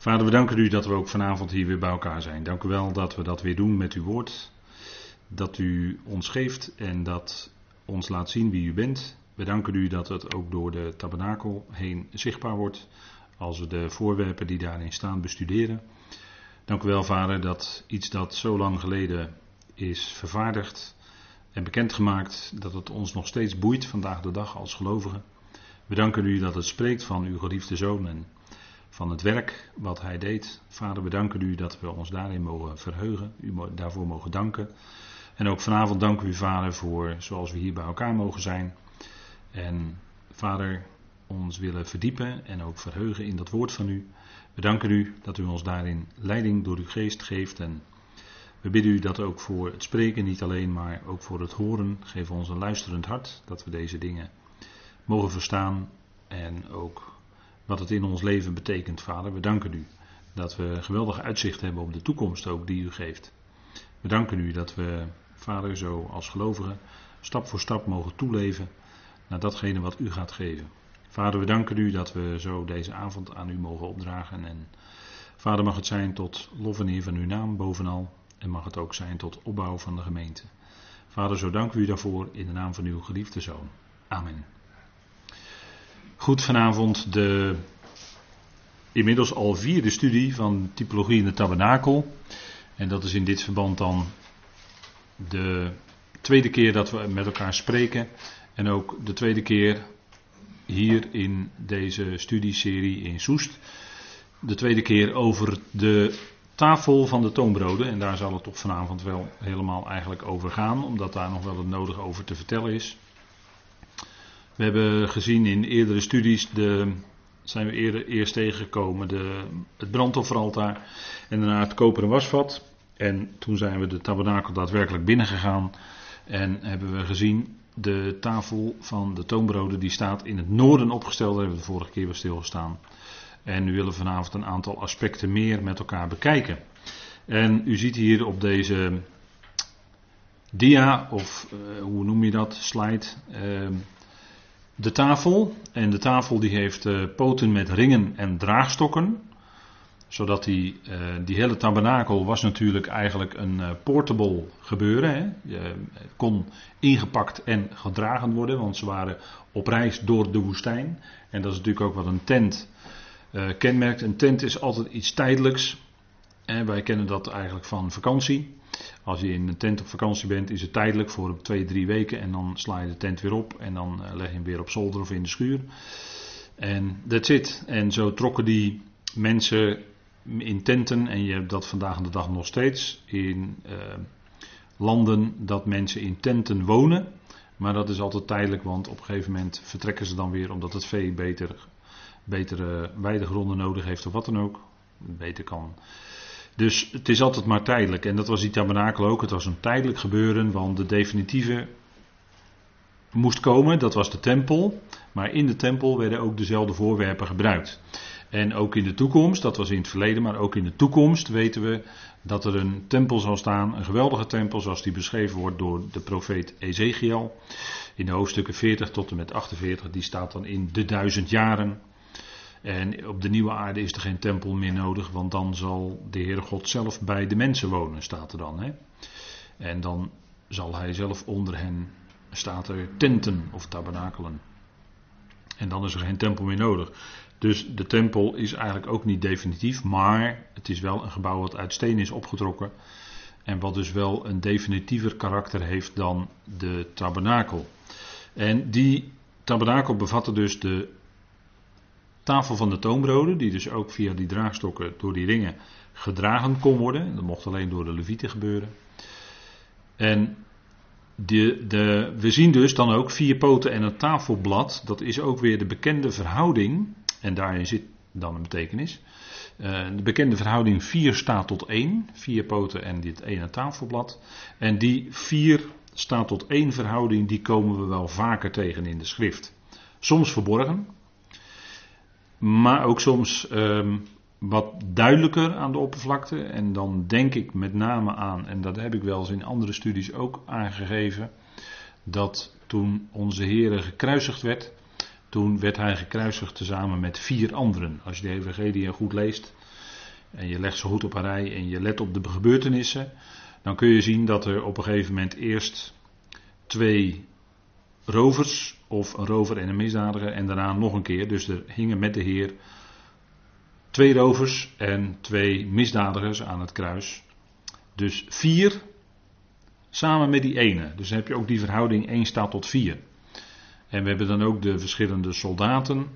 Vader, we danken u dat we ook vanavond hier weer bij elkaar zijn. Dank u wel dat we dat weer doen met uw woord. Dat u ons geeft en dat ons laat zien wie u bent. We danken u dat het ook door de tabernakel heen zichtbaar wordt. Als we de voorwerpen die daarin staan bestuderen. Dank u wel, Vader, dat iets dat zo lang geleden is vervaardigd en bekendgemaakt, dat het ons nog steeds boeit vandaag de dag als gelovigen. We danken u dat het spreekt van uw geliefde zoon en van het werk wat hij deed. Vader, we danken u dat we ons daarin mogen verheugen, u daarvoor mogen danken. En ook vanavond danken u, Vader, voor zoals we hier bij elkaar mogen zijn. En Vader, ons willen verdiepen en ook verheugen in dat woord van u. We danken u dat u ons daarin leiding door uw geest geeft. En we bidden u dat ook voor het spreken niet alleen, maar ook voor het horen. Geef ons een luisterend hart, dat we deze dingen mogen verstaan. En ook wat het in ons leven betekent, Vader. We danken u dat we geweldig uitzicht hebben op de toekomst ook die u geeft. We danken u dat we, Vader, zo als gelovigen stap voor stap mogen toeleven naar datgene wat u gaat geven. Vader, we danken u dat we zo deze avond aan u mogen opdragen. En Vader, mag het zijn tot lof en eer van uw naam bovenal. En mag het ook zijn tot opbouw van de gemeente. Vader, zo danken we u daarvoor in de naam van uw geliefde zoon. Amen. Goed, vanavond de inmiddels al vierde studie van typologie in de tabernakel. En dat is in dit verband dan de tweede keer dat we met elkaar spreken. En ook de tweede keer hier in deze studieserie in Soest. De tweede keer over de tafel van de toonbroden. En daar zal het toch vanavond wel helemaal eigenlijk over gaan, omdat daar nog wel het nodige over te vertellen is. We hebben gezien in eerdere studies, de, zijn we eerder, eerst tegengekomen, de, het brandofferaltaar en daarna het koperen wasvat. En toen zijn we de tabernakel daadwerkelijk binnengegaan en hebben we gezien de tafel van de toonbroden die staat in het noorden opgesteld. Daar hebben we de vorige keer weer stilgestaan. En nu willen we vanavond een aantal aspecten meer met elkaar bekijken. En u ziet hier op deze dia, of uh, hoe noem je dat, slide, uh, de tafel. En de tafel die heeft uh, poten met ringen en draagstokken. Zodat die, die hele tabernakel was natuurlijk eigenlijk een portable gebeuren. Hè. Je kon ingepakt en gedragen worden, want ze waren op reis door de woestijn. En dat is natuurlijk ook wat een tent kenmerkt. Een tent is altijd iets tijdelijks. En wij kennen dat eigenlijk van vakantie. Als je in een tent op vakantie bent, is het tijdelijk voor twee, drie weken. En dan sla je de tent weer op. En dan uh, leg je hem weer op zolder of in de schuur. En that's it. En zo trokken die mensen in tenten. En je hebt dat vandaag de dag nog steeds. In uh, landen dat mensen in tenten wonen. Maar dat is altijd tijdelijk, want op een gegeven moment vertrekken ze dan weer omdat het vee beter betere weidegronden nodig heeft of wat dan ook. Beter kan. Dus het is altijd maar tijdelijk. En dat was die tabernakel ook. Het was een tijdelijk gebeuren, want de definitieve moest komen. Dat was de tempel. Maar in de tempel werden ook dezelfde voorwerpen gebruikt. En ook in de toekomst, dat was in het verleden, maar ook in de toekomst weten we dat er een tempel zal staan. Een geweldige tempel zoals die beschreven wordt door de profeet Ezekiel. In de hoofdstukken 40 tot en met 48, die staat dan in de duizend jaren. En op de nieuwe aarde is er geen tempel meer nodig, want dan zal de Heere God zelf bij de mensen wonen, staat er dan. Hè? En dan zal hij zelf onder hen, staat er tenten of tabernakelen. En dan is er geen tempel meer nodig. Dus de tempel is eigenlijk ook niet definitief, maar het is wel een gebouw wat uit steen is opgetrokken. En wat dus wel een definitiever karakter heeft dan de tabernakel. En die tabernakel bevatte dus de tafel van de toonbroden, die dus ook via die draagstokken door die ringen gedragen kon worden. Dat mocht alleen door de levieten gebeuren. En de, de, we zien dus dan ook vier poten en een tafelblad. Dat is ook weer de bekende verhouding. En daarin zit dan een betekenis. Uh, de bekende verhouding 4 staat tot 1. Vier poten en dit ene tafelblad. En die 4 staat tot 1 verhouding, die komen we wel vaker tegen in de schrift. Soms verborgen, maar ook soms um, wat duidelijker aan de oppervlakte. En dan denk ik met name aan, en dat heb ik wel eens in andere studies ook aangegeven, dat toen onze Heer gekruisigd werd, toen werd hij gekruisigd tezamen met vier anderen. Als je de Evangelie goed leest, en je legt ze goed op een rij en je let op de gebeurtenissen, dan kun je zien dat er op een gegeven moment eerst twee rovers, of een rover en een misdadiger, en daarna nog een keer. Dus er hingen met de Heer twee rovers en twee misdadigers aan het kruis. Dus vier samen met die ene. Dus dan heb je ook die verhouding 1 staat tot 4. En we hebben dan ook de verschillende soldaten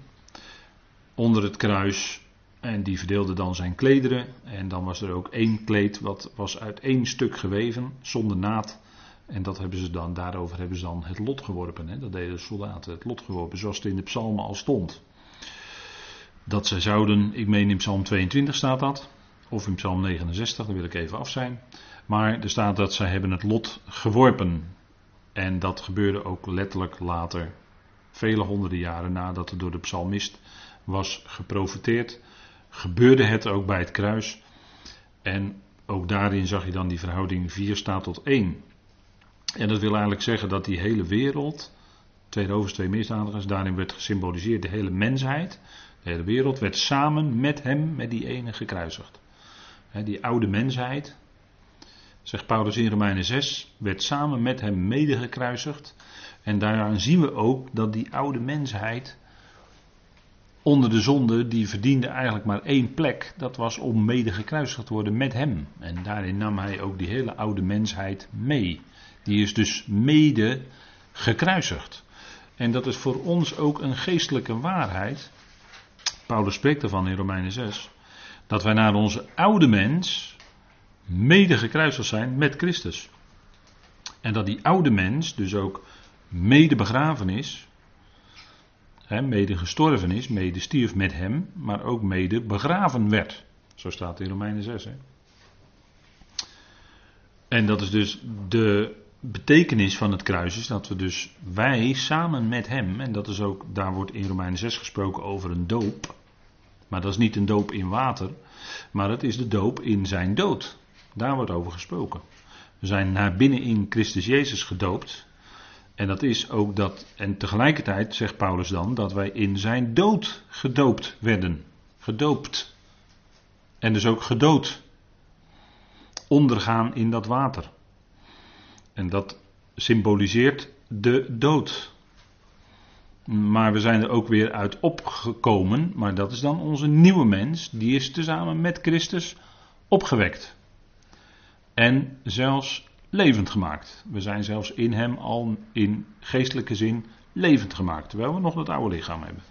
onder het kruis. En die verdeelden dan zijn klederen. En dan was er ook één kleed wat was uit één stuk geweven, zonder naad. En dat hebben ze dan, daarover hebben ze dan het lot geworpen. Hè? Dat deden de soldaten, het lot geworpen, zoals het in de psalmen al stond. Dat zij zouden, ik meen in psalm 22 staat dat, of in psalm 69, daar wil ik even af zijn. Maar er staat dat zij hebben het lot geworpen. En dat gebeurde ook letterlijk later, vele honderden jaren nadat er door de psalmist was geprofiteerd. Gebeurde het ook bij het kruis. En ook daarin zag je dan die verhouding 4 staat tot 1. En dat wil eigenlijk zeggen dat die hele wereld, twee rovers, twee misdadigers, daarin werd gesymboliseerd de hele mensheid. De hele wereld werd samen met hem, met die ene gekruisigd. die oude mensheid, zegt Paulus in Romeinen 6, werd samen met hem mede gekruisigd. En daaraan zien we ook dat die oude mensheid onder de zonde, die verdiende eigenlijk maar één plek. Dat was om mede gekruisigd te worden met hem. En daarin nam hij ook die hele oude mensheid mee. Die is dus mede gekruisigd. En dat is voor ons ook een geestelijke waarheid. Paulus spreekt ervan in Romeinen 6. Dat wij naar onze oude mens mede gekruisigd zijn met Christus. En dat die oude mens dus ook mede begraven is. Hè, mede gestorven is, mede stierf met hem, maar ook mede begraven werd. Zo staat in Romeinen 6. Hè. En dat is dus de betekenis van het kruis is dat we dus wij samen met hem, en dat is ook, daar wordt in Romeinen 6 gesproken over een doop. Maar dat is niet een doop in water, maar het is de doop in zijn dood. Daar wordt over gesproken. We zijn naar binnen in Christus Jezus gedoopt. En dat is ook dat, en tegelijkertijd zegt Paulus dan, dat wij in zijn dood gedoopt werden. Gedoopt. En dus ook gedood. Ondergaan in dat water. En dat symboliseert de dood. Maar we zijn er ook weer uit opgekomen. Maar dat is dan onze nieuwe mens. Die is tezamen met Christus opgewekt. En zelfs levend gemaakt. We zijn zelfs in hem al in geestelijke zin levend gemaakt. Terwijl we nog dat oude lichaam hebben.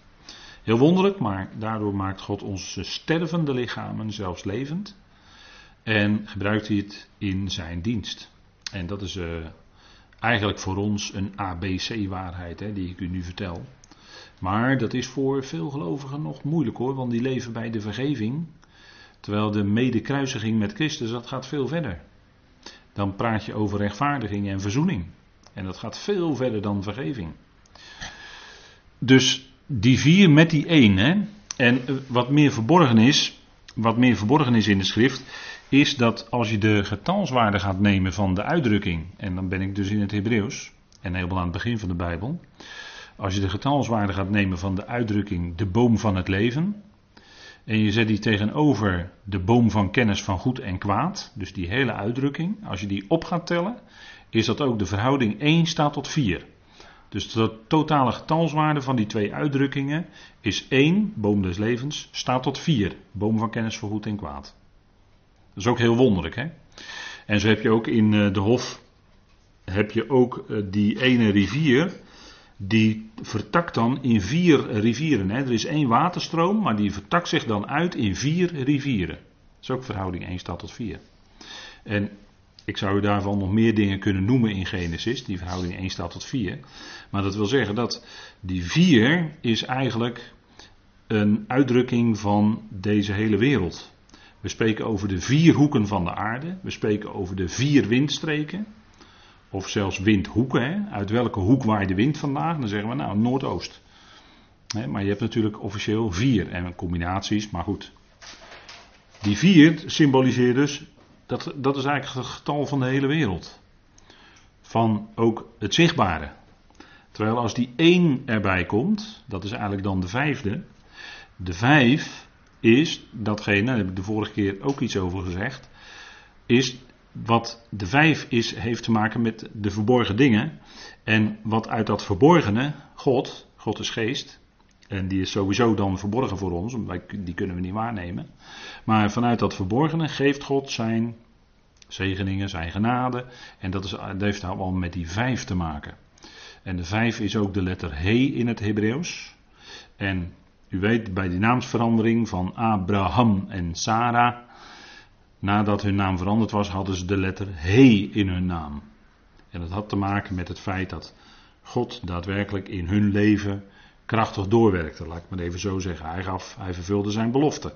Heel wonderlijk, maar daardoor maakt God onze stervende lichamen zelfs levend. En gebruikt hij het in zijn dienst. En dat is uh, eigenlijk voor ons een ABC-waarheid die ik u nu vertel. Maar dat is voor veel gelovigen nog moeilijk hoor, want die leven bij de vergeving. Terwijl de medekruisiging met Christus, dat gaat veel verder. Dan praat je over rechtvaardiging en verzoening. En dat gaat veel verder dan vergeving. Dus die vier met die één. Hè? En eh, wat meer verborgen is, wat meer verborgen is in de schrift, is dat als je de getalswaarde gaat nemen van de uitdrukking, en dan ben ik dus in het Hebreeuws, en helemaal aan het begin van de Bijbel, als je de getalswaarde gaat nemen van de uitdrukking de boom van het leven, en je zet die tegenover de boom van kennis van goed en kwaad, dus die hele uitdrukking, als je die op gaat tellen, is dat ook de verhouding 1 staat tot 4. Dus de totale getalswaarde van die twee uitdrukkingen is 1, boom des levens, staat tot 4, boom van kennis van goed en kwaad. Dat is ook heel wonderlijk. Hè? En zo heb je ook in eh, de Hof heb je ook eh, die ene rivier. Die vertakt dan in vier rivieren. Hè? Er is één waterstroom, maar die vertakt zich dan uit in vier rivieren. Dat is ook verhouding 1 staat tot 4. En ik zou u daarvan nog meer dingen kunnen noemen in Genesis, die verhouding 1 staat tot 4. Maar dat wil zeggen dat die 4 is eigenlijk een uitdrukking van deze hele wereld. We spreken over de vier hoeken van de aarde. We spreken over de vier windstreken. Of zelfs windhoeken. Hè? Uit welke hoek waait de wind vandaag? Dan zeggen we nou noordoost. maar je hebt natuurlijk officieel vier en combinaties, maar goed. Die vier symboliseert dus, dat, dat is eigenlijk het getal van de hele wereld. Van ook het zichtbare. Terwijl als die één erbij komt, dat is eigenlijk dan de vijfde. De vijf is datgene, daar heb ik de vorige keer ook iets over gezegd, is wat de vijf is, heeft te maken met de verborgen dingen. En wat uit dat verborgene, God, God is geest, en die is sowieso dan verborgen voor ons, die kunnen we niet waarnemen. Maar vanuit dat verborgene geeft God zijn zegeningen, zijn genade. En dat, is, dat heeft allemaal met die vijf te maken. En de vijf is ook de letter He in het Hebreeuws. En u weet bij die naamsverandering van Abraham en Sarah. Nadat hun naam veranderd was, hadden ze de letter He in hun naam. En dat had te maken met het feit dat God daadwerkelijk in hun leven krachtig doorwerkte. Laat ik maar even zo zeggen. Hij, gaf, hij vervulde zijn belofte.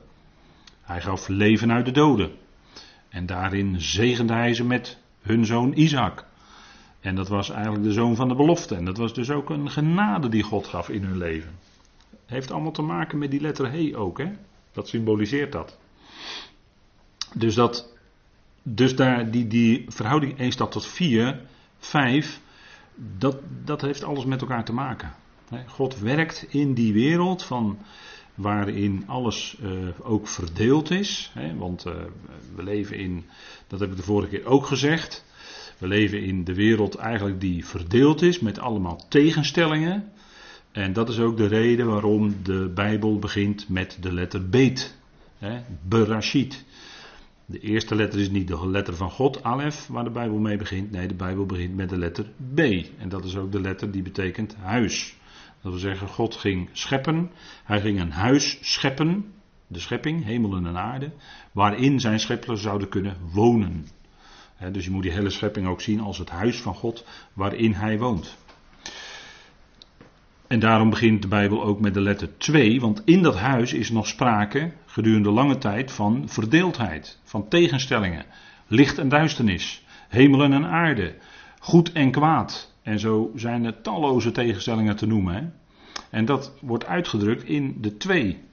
Hij gaf leven uit de doden. En daarin zegende hij ze met hun zoon Isaac. En dat was eigenlijk de zoon van de belofte. En dat was dus ook een genade die God gaf in hun leven. Heeft allemaal te maken met die letter He ook, hè? Dat symboliseert dat. Dus dat. Dus daar, die, die verhouding 1 staat tot 4, 5, dat, dat heeft alles met elkaar te maken. God werkt in die wereld van waarin alles uh, ook verdeeld is. Hè, want uh, we leven in, dat heb ik de vorige keer ook gezegd, we leven in de wereld eigenlijk die verdeeld is met allemaal tegenstellingen. En dat is ook de reden waarom de Bijbel begint met de letter Beet. Berashit. De eerste letter is niet de letter van God, Alef, waar de Bijbel mee begint. Nee, de Bijbel begint met de letter B. En dat is ook de letter die betekent huis. Dat wil zeggen, God ging scheppen. Hij ging een huis scheppen. De schepping, hemel en aarde. Waarin zijn schepselen zouden kunnen wonen. dus je moet die hele schepping ook zien als het huis van God waarin hij woont. En daarom begint de Bijbel ook met de letter 2, want in dat huis is nog sprake gedurende lange tijd van verdeeldheid, van tegenstellingen, licht en duisternis, hemel en aarde, goed en kwaad, en zo zijn er talloze tegenstellingen te noemen. Hè? En dat wordt uitgedrukt in de twee.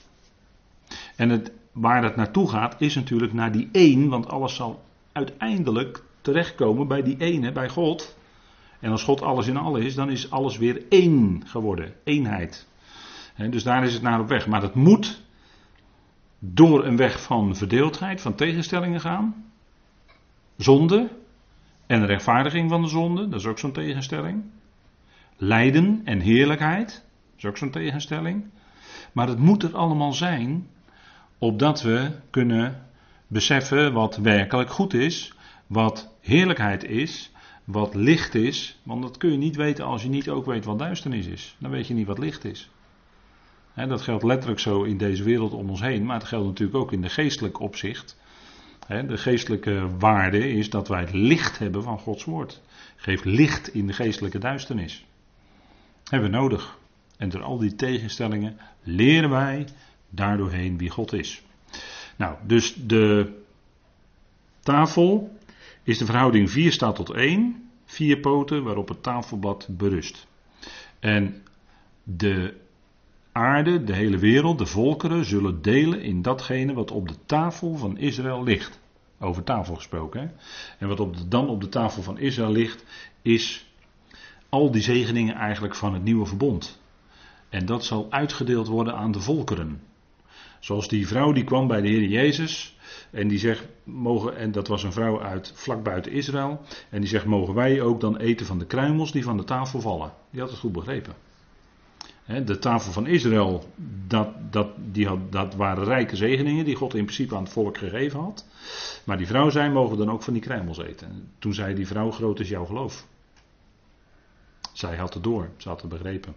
En het, waar het naartoe gaat is natuurlijk naar die één, want alles zal uiteindelijk terechtkomen bij die ene, bij God. En als God alles in alles is, dan is alles weer één geworden, eenheid. dus daar is het naar op weg. Maar dat moet door een weg van verdeeldheid, van tegenstellingen gaan. Zonde, en rechtvaardiging van de zonde, dat is ook zo'n tegenstelling. Lijden en heerlijkheid, dat is ook zo'n tegenstelling. Maar het moet er allemaal zijn, opdat we kunnen beseffen wat werkelijk goed is, wat heerlijkheid is, wat licht is. Want dat kun je niet weten als je niet ook weet wat duisternis is. Dan weet je niet wat licht is. dat geldt letterlijk zo in deze wereld om ons heen, maar het geldt natuurlijk ook in de geestelijk opzicht. De geestelijke waarde is dat wij het licht hebben van Gods woord. Geeft licht in de geestelijke duisternis. Hebben we nodig. En door al die tegenstellingen leren wij daardoorheen wie God is. Nou, dus de tafel is de verhouding 4 staat tot 1. Vier poten waarop het tafelblad berust. En de aarde, de hele wereld, de volkeren zullen delen in datgene wat op de tafel van Israël ligt. Over tafel gesproken. En wat op de, dan op de tafel van Israël ligt, is al die zegeningen eigenlijk van het nieuwe verbond. En dat zal uitgedeeld worden aan de volkeren. Zoals die vrouw die kwam bij de Heer Jezus. En die zegt, mogen, en dat was een vrouw uit vlak buiten Israël. En die zegt, mogen wij ook dan eten van de kruimels die van de tafel vallen? Die had het goed begrepen. De tafel van Israël, dat, dat, die had, dat waren rijke zegeningen die God in principe aan het volk gegeven had. Maar die vrouw zei, mogen dan ook van die kruimels eten. Toen zei die vrouw, groot is jouw geloof. Zij had het door, ze had het begrepen.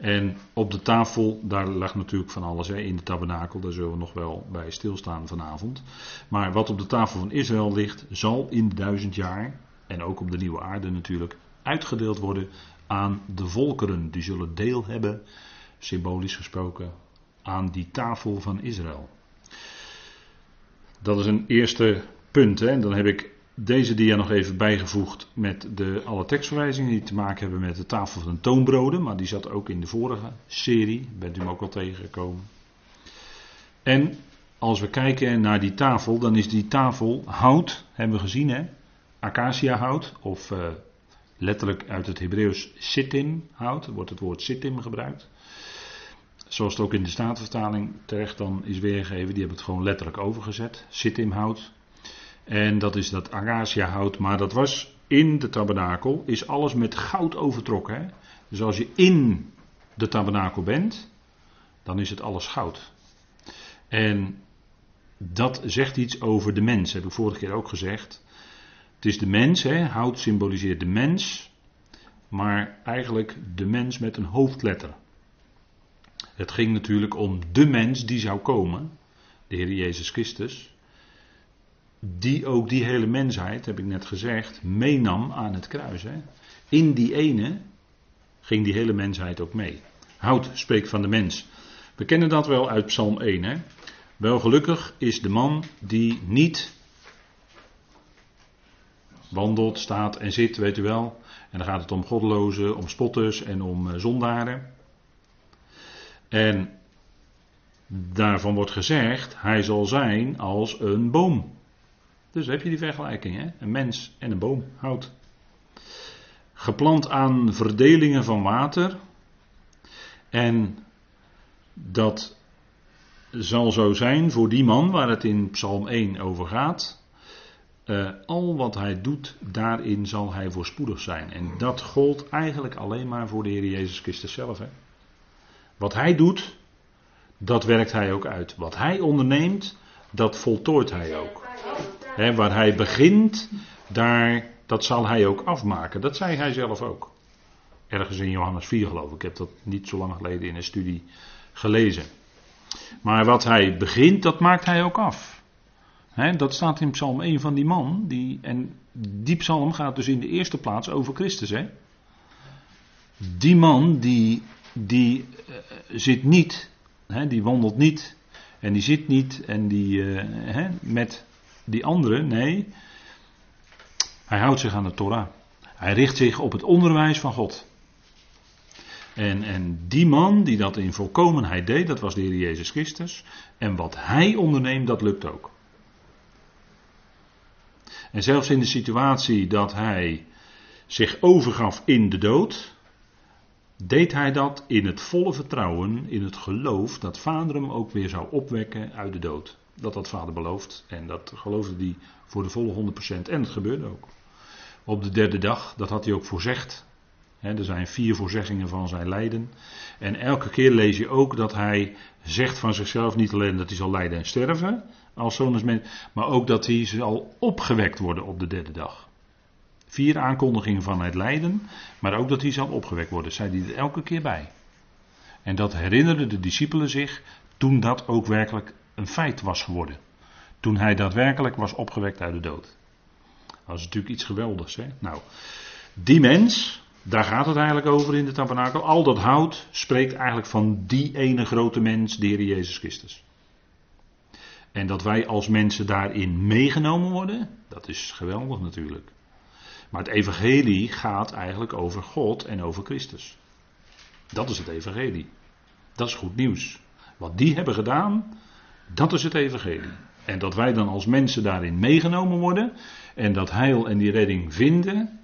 En op de tafel, daar lag natuurlijk van alles hè, in de tabernakel, daar zullen we nog wel bij stilstaan vanavond. Maar wat op de tafel van Israël ligt, zal in de duizend jaar, en ook op de nieuwe aarde natuurlijk, uitgedeeld worden aan de volkeren. Die zullen deel hebben, symbolisch gesproken, aan die tafel van Israël. Dat is een eerste punt. Hè. Dan heb ik deze dia nog even bijgevoegd met de, alle tekstverwijzingen die te maken hebben met de tafel van de toonbroden. Maar die zat ook in de vorige serie. Bent u hem ook al tegengekomen. En als we kijken naar die tafel, dan is die tafel hout, hebben we gezien hè. Acacia hout of uh, letterlijk uit het Hebreeuws sittim hout, wordt het woord sittim gebruikt. zoals het ook in de Statenvertaling terecht dan is weergegeven, die hebben het gewoon letterlijk overgezet. Sittimhout. En dat is dat hout, maar dat was in de tabernakel, is alles met goud overtrokken. Hè? Dus als je in de tabernakel bent, dan is het alles goud. En dat zegt iets over de mens, heb ik vorige keer ook gezegd. Het is de mens, hè? hout symboliseert de mens, maar eigenlijk de mens met een hoofdletter. Het ging natuurlijk om de mens die zou komen, de Heer Jezus Christus, die ook die hele mensheid, heb ik net gezegd, meenam aan het kruis. Hè? In die ene ging die hele mensheid ook mee. Hout spreekt van de mens. We kennen dat wel uit Psalm 1. Hè? Wel gelukkig is de man die niet wandelt, staat en zit, weet u wel. En dan gaat het om goddelozen, om spotters en om eh, zondaren. En daarvan wordt gezegd, hij zal zijn als een boom. Dus heb je die vergelijking, hè? een mens en een boom, hout. Geplant aan verdelingen van water. En dat zal zo zijn voor die man waar het in Psalm 1 over gaat. Uh, al wat hij doet, daarin zal hij voorspoedig zijn. En dat gold eigenlijk alleen maar voor de Heer Jezus Christus zelf. Hè? Wat hij doet, dat werkt hij ook uit. Wat hij onderneemt, dat voltooit hij ook. Waar hij begint, daar, dat zal hij ook afmaken. Dat zei hij zelf ook. Ergens in Johannes 4 geloof ik. Ik heb dat niet zo lang geleden in een studie gelezen. Maar wat hij begint, dat maakt hij ook af. dat staat in Psalm 1 van die man. Die, en die psalm gaat dus in de eerste plaats over Christus. Die man die die uh, zit niet, hè, die wandelt niet en die zit niet en die hè, met die andere, nee, hij houdt zich aan de Torah. Hij richt zich op het onderwijs van God. En, en die man die dat in volkomenheid deed, dat was de Heer Jezus Christus. En wat hij onderneemt, dat lukt ook. En zelfs in de situatie dat hij zich overgaf in de dood, deed hij dat in het volle vertrouwen, in het geloof dat vader hem ook weer zou opwekken uit de dood. Dat had vader beloofd en dat geloofde hij voor de volle 100% en het gebeurde ook. Op de derde dag, dat had hij ook voorzegd. er zijn vier voorzeggingen van zijn lijden. En elke keer lees je ook dat hij zegt van zichzelf niet alleen dat hij zal lijden en sterven, als zoon maar ook dat hij zal opgewekt worden op de derde dag. Vier aankondigingen van het lijden, maar ook dat hij zal opgewekt worden, zei hij er elke keer bij. En dat herinnerden de discipelen zich toen dat ook werkelijk een feit was geworden. Toen hij daadwerkelijk was opgewekt uit de dood. Dat is natuurlijk iets geweldigs. Hè? Nou, die mens, daar gaat het eigenlijk over in de tabernakel. Al dat hout spreekt eigenlijk van die ene grote mens, de Heer Jezus Christus. En dat wij als mensen daarin meegenomen worden, dat is geweldig natuurlijk. Maar het evangelie gaat eigenlijk over God en over Christus. Dat is het evangelie. Dat is goed nieuws. Wat die hebben gedaan, dat is het evangelie. En dat wij dan als mensen daarin meegenomen worden en dat heil en die redding vinden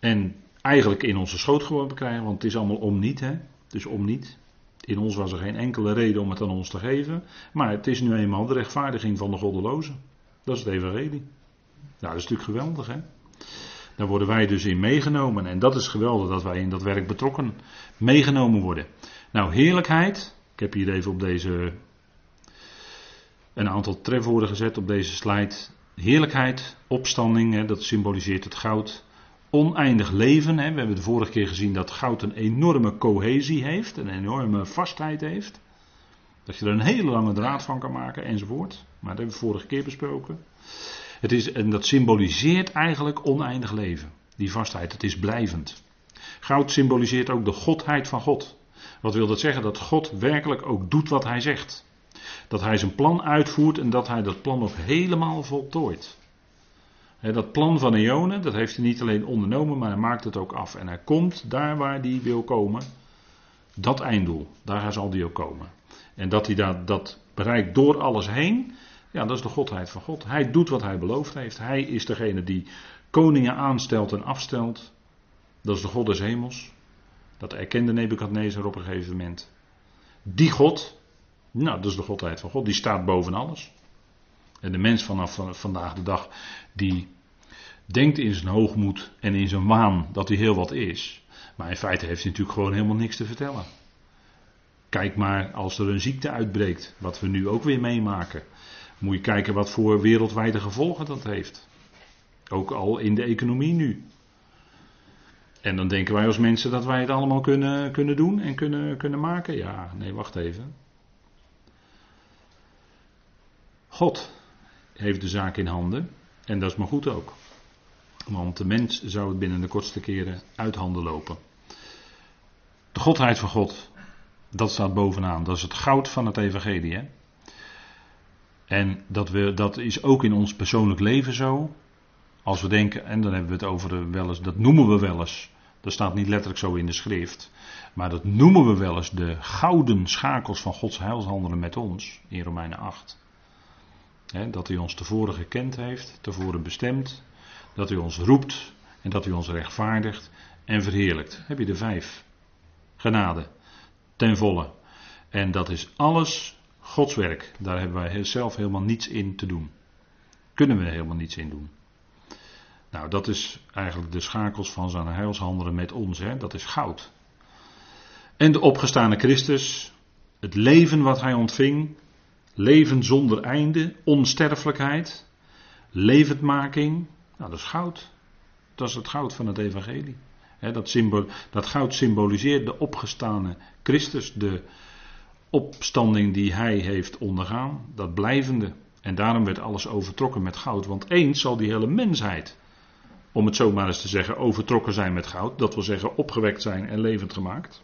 en eigenlijk in onze schoot geworden krijgen, want het is allemaal om niet, hè? Dus om niet. In ons was er geen enkele reden om het aan ons te geven, maar het is nu eenmaal de rechtvaardiging van de goddelozen. Dat is het evangelie. Nou, dat is natuurlijk geweldig, hè? Daar worden wij dus in meegenomen. En dat is geweldig dat wij in dat werk betrokken meegenomen worden. Nou, heerlijkheid. Ik heb hier even op deze. Een aantal trefwoorden gezet op deze slide. Heerlijkheid, opstanding, hè, dat symboliseert het goud. Oneindig leven. Hè. We hebben de vorige keer gezien dat goud een enorme cohesie heeft, een enorme vastheid heeft. Dat je er een hele lange draad van kan maken enzovoort. Maar dat hebben we vorige keer besproken. Het is, en dat symboliseert eigenlijk oneindig leven. Die vastheid, het is blijvend. Goud symboliseert ook de godheid van God. Wat wil dat zeggen? Dat God werkelijk ook doet wat hij zegt. Dat hij zijn plan uitvoert en dat hij dat plan ook helemaal voltooit. dat plan van Eonen, dat heeft hij niet alleen ondernomen, maar hij maakt het ook af. En hij komt daar waar hij wil komen. Dat einddoel, daar zal hij ook komen. En dat hij dat, dat bereikt door alles heen, ja, dat is de godheid van God. Hij doet wat hij beloofd heeft. Hij is degene die koningen aanstelt en afstelt. Dat is de God des hemels. Dat erkende Nebukadnezar op een gegeven moment. Die God, nou dat is de godheid van God, die staat boven alles. En de mens vanaf vandaag de dag, die denkt in zijn hoogmoed en in zijn waan dat hij heel wat is. Maar in feite heeft hij natuurlijk gewoon helemaal niks te vertellen. Kijk maar als er een ziekte uitbreekt, wat we nu ook weer meemaken. Moet je kijken wat voor wereldwijde gevolgen dat heeft. Ook al in de economie nu. En dan denken wij als mensen dat wij het allemaal kunnen, kunnen doen en kunnen, kunnen maken. Ja, nee, wacht even. God heeft de zaak in handen. En dat is maar goed ook. Want de mens zou het binnen de kortste keren uit handen lopen. De godheid van God, dat staat bovenaan. Dat is het goud van het evangelie. Hè? En dat, we, dat is ook in ons persoonlijk leven zo. Als we denken, en dan hebben we het over wel eens, dat noemen we wel eens. Dat staat niet letterlijk zo in de schrift. Maar dat noemen we wel eens de gouden schakels van Gods heilshandelen met ons. In Romeinen 8. Dat hij ons tevoren gekend heeft, tevoren bestemd. Dat hij ons roept en dat hij ons rechtvaardigt en verheerlijkt. Heb je de vijf. Genade. Ten volle. En dat is alles Gods werk. Daar hebben wij zelf helemaal niets in te doen. Kunnen we helemaal niets in doen. Nou, dat is eigenlijk de schakels van zijn heilshandelen met ons. Hè? Dat is goud. En de opgestane Christus, het leven wat hij ontving, leven zonder einde, onsterfelijkheid, levendmaking, nou dat is goud. Dat is het goud van het evangelie. dat, symbool, dat goud symboliseert de opgestane Christus, de opstanding die hij heeft ondergaan, dat blijvende. En daarom werd alles overtrokken met goud, want eens zal die hele mensheid om het zo maar eens te zeggen, overtrokken zijn met goud. Dat wil zeggen opgewekt zijn en levend gemaakt.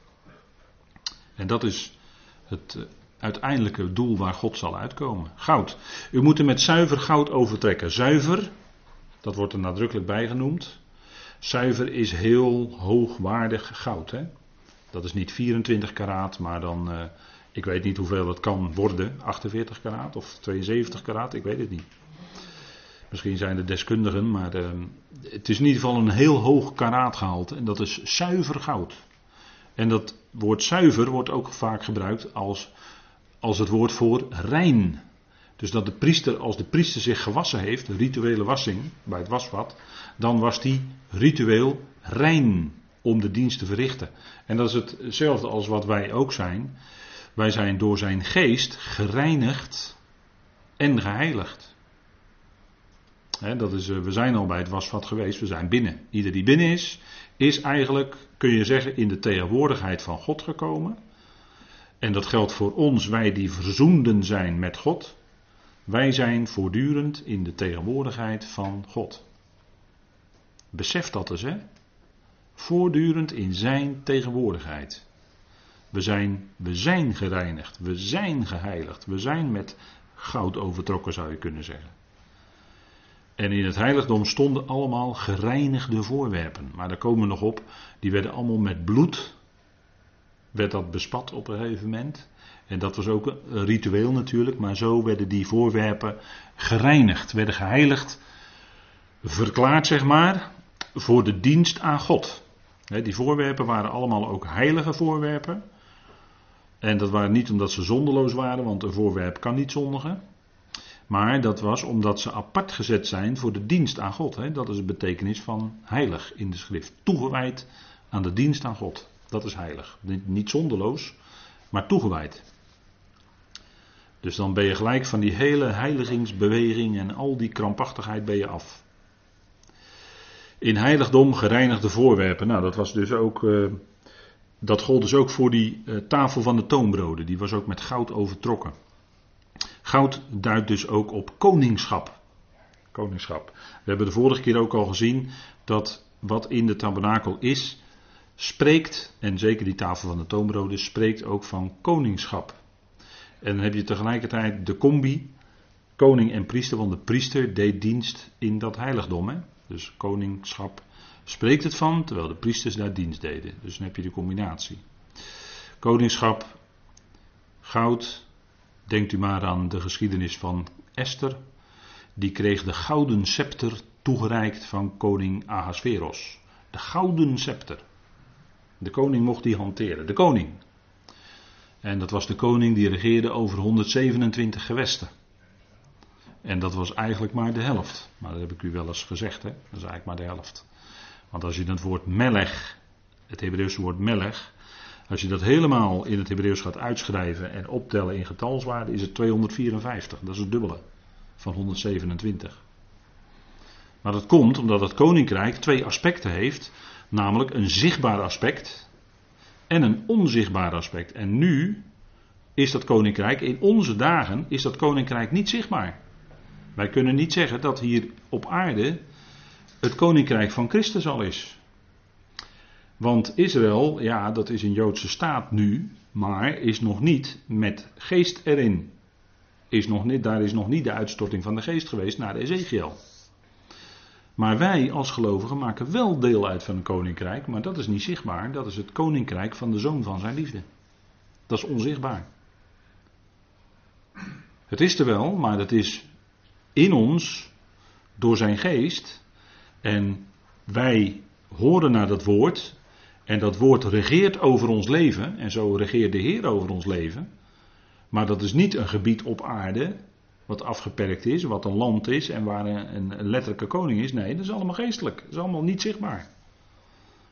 En dat is het eh, uiteindelijke doel waar God zal uitkomen. Goud. U moet er met zuiver goud overtrekken. Zuiver, dat wordt er nadrukkelijk bij genoemd. Zuiver is heel hoogwaardig goud. Hè? Dat is niet 24 karaat, maar dan, uh, ik weet niet hoeveel het kan worden. 48 karaat of 72 karaat, ik weet het niet. Misschien zijn er deskundigen, maar uh, het is in ieder geval een heel hoog karaatgehalte en dat is zuiver goud. En dat woord zuiver wordt ook vaak gebruikt als, als het woord voor rein. Dus dat de priester, als de priester zich gewassen heeft, rituele wassing bij het wasvat, dan was die ritueel rein om de dienst te verrichten. En dat is hetzelfde als wat wij ook zijn. Wij zijn door zijn geest gereinigd en geheiligd dat is, eh, we zijn al bij het wasvat geweest, we zijn binnen. Ieder die binnen is, is eigenlijk, kun je zeggen, in de tegenwoordigheid van God gekomen. En dat geldt voor ons, wij die verzoenden zijn met God. Wij zijn voortdurend in de tegenwoordigheid van God. Besef dat eens, hè? Voortdurend in zijn tegenwoordigheid. We zijn, we zijn gereinigd, we zijn geheiligd, we zijn met goud overtrokken, zou je kunnen zeggen. En in het heiligdom stonden allemaal gereinigde voorwerpen. Maar daar komen we nog op. Die werden allemaal met bloed. Werd dat bespat op een gegeven moment. En dat was ook een ritueel natuurlijk. Maar zo werden die voorwerpen gereinigd. Werden geheiligd. Verklaard zeg maar. Voor de dienst aan God. Die voorwerpen waren allemaal ook heilige voorwerpen. En dat waren niet omdat ze zondeloos waren. Want een voorwerp kan niet zondigen. Maar dat was omdat ze apart gezet zijn voor de dienst aan God. Dat is de betekenis van heilig in de schrift. Toegewijd aan de dienst aan God. Dat is heilig. Niet zonderloos, maar toegewijd. Dus dan ben je gelijk van die hele heiligingsbeweging en al die krampachtigheid ben je af. In heiligdom gereinigde voorwerpen. Nou, dat was dus ook. Uh, dat gold dus ook voor die uh, tafel van de toonbroden. Die was ook met goud overtrokken. Goud duidt dus ook op koningschap. Koningschap. We hebben de vorige keer ook al gezien dat wat in de tabernakel is, spreekt, en zeker die tafel van de toonbroden, spreekt ook van koningschap. En dan heb je tegelijkertijd de combi, koning en priester, want de priester deed dienst in dat heiligdom. Hè? Dus koningschap spreekt het van, terwijl de priesters daar dienst deden. Dus dan heb je de combinatie. Koningschap, goud, Denkt u maar aan de geschiedenis van Esther. Die kreeg de gouden scepter toegereikt van koning Ahasveros. De gouden scepter. De koning mocht die hanteren. De koning. En dat was de koning die regeerde over 127 gewesten. En dat was eigenlijk maar de helft. Maar dat heb ik u wel eens gezegd, hè? dat is eigenlijk maar de helft. Want als je het woord melech, het Hebreeuwse woord melech, als je dat helemaal in het Hebreeuws gaat uitschrijven en optellen in getalswaarde, is het 254. Dat is het dubbele van 127. Maar dat komt omdat het koninkrijk twee aspecten heeft, namelijk een zichtbaar aspect en een onzichtbaar aspect. En nu is dat koninkrijk, in onze dagen, is dat koninkrijk niet zichtbaar. Wij kunnen niet zeggen dat hier op aarde het koninkrijk van Christus al is. Want Israël, ja, dat is een Joodse staat nu, maar is nog niet met geest erin. Is nog niet, daar is nog niet de uitstorting van de geest geweest naar Ezekiel. Maar wij als gelovigen maken wel deel uit van een koninkrijk, maar dat is niet zichtbaar. Dat is het koninkrijk van de zoon van zijn liefde. Dat is onzichtbaar. Het is er wel, maar het is in ons door zijn geest. En wij horen naar dat woord. En dat woord regeert over ons leven. En zo regeert de Heer over ons leven. Maar dat is niet een gebied op aarde. Wat afgeperkt is, wat een land is en waar een, letterlijke koning is. Nee, dat is allemaal geestelijk. Dat is allemaal niet zichtbaar.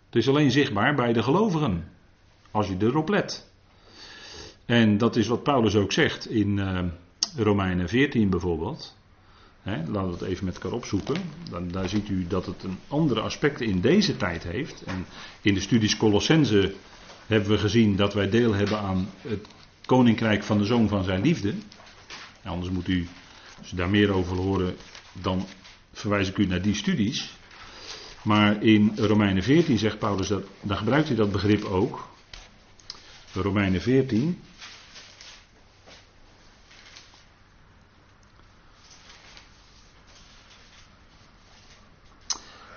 Het is alleen zichtbaar bij de gelovigen. Als je erop let. En dat is wat Paulus ook zegt in uh, Romeinen 14 bijvoorbeeld. laten we het even met elkaar opzoeken. Dan, daar ziet u dat het een andere aspecten in deze tijd heeft. En in de studies Colossense hebben we gezien dat wij deel hebben aan het koninkrijk van de zoon van zijn liefde. Anders moet u, als u daar meer over horen, dan verwijs ik u naar die studies. Maar in Romeinen 14 zegt Paulus dat, dan gebruikt hij dat begrip ook. Romeinen 14.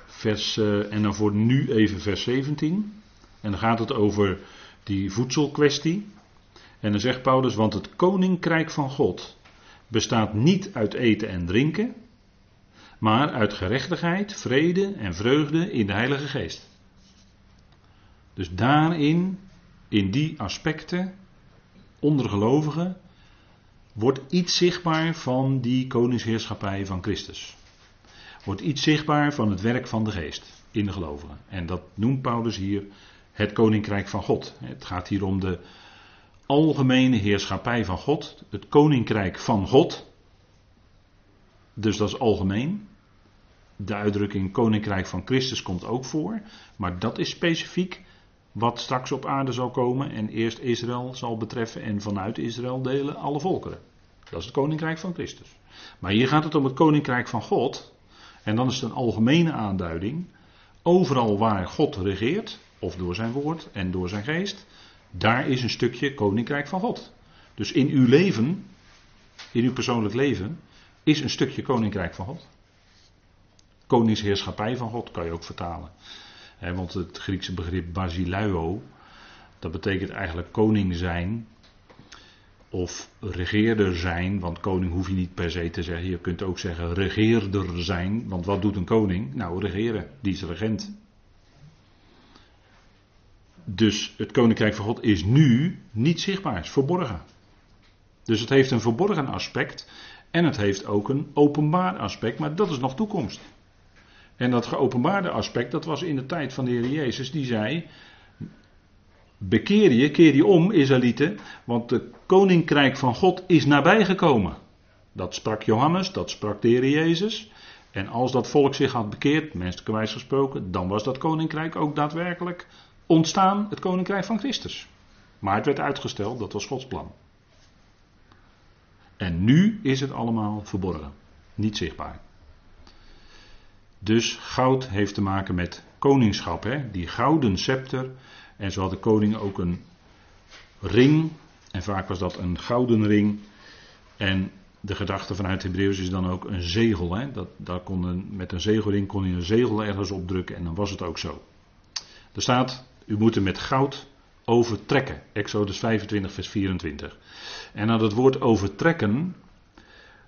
Vers, uh, en dan voor nu even vers 17. En dan gaat het over die voedselkwestie. En dan zegt Paulus, want het koninkrijk van God bestaat niet uit eten en drinken, maar uit gerechtigheid, vrede en vreugde in de Heilige Geest. Dus daarin, in die aspecten, onder gelovigen, wordt iets zichtbaar van die koningsheerschappij van Christus. Wordt iets zichtbaar van het werk van de geest in de gelovigen. En dat noemt Paulus hier het koninkrijk van God. Het gaat hier om de algemene heerschappij van God, het koninkrijk van God. Dus dat is algemeen. De uitdrukking koninkrijk van Christus komt ook voor, maar dat is specifiek wat straks op aarde zal komen en eerst Israël zal betreffen en vanuit Israël delen alle volkeren. Dat is het koninkrijk van Christus. Maar hier gaat het om het koninkrijk van God en dan is het een algemene aanduiding. Overal waar God regeert, of door zijn woord en door zijn geest, daar is een stukje koninkrijk van God. Dus in uw leven, in uw persoonlijk leven, is een stukje koninkrijk van God. Koningsheerschappij van God kan je ook vertalen. want het Griekse begrip basileio, dat betekent eigenlijk koning zijn of regeerder zijn, want koning hoef je niet per se te zeggen. Je kunt ook zeggen regeerder zijn, want wat doet een koning? Nou, regeren, die is regent. Dus het koninkrijk van God is nu niet zichtbaar, is verborgen. Dus het heeft een verborgen aspect en het heeft ook een openbaar aspect, maar dat is nog toekomst. En dat geopenbaarde aspect, dat was in de tijd van de Heer Jezus, die zei: Bekeer je, keer je om, Israëlieten, want het koninkrijk van God is nabijgekomen. Dat sprak Johannes, dat sprak de Heer Jezus. En als dat volk zich had bekeerd, menselijkerwijs gesproken, dan was dat koninkrijk ook daadwerkelijk ontstaan het koninkrijk van Christus. Maar het werd uitgesteld, dat was Gods plan. En nu is het allemaal verborgen, niet zichtbaar. Dus goud heeft te maken met koningschap, hè? die gouden scepter. En zo had de koning ook een ring, en vaak was dat een gouden ring. En de gedachte vanuit Hebreeuws is dan ook een zegel. Hè? Dat, daar kon een, met een zegelring kon je een zegel ergens opdrukken en dan was het ook zo. Er staat u moet er met goud overtrekken. Exodus 25, vers 24. En aan het woord overtrekken,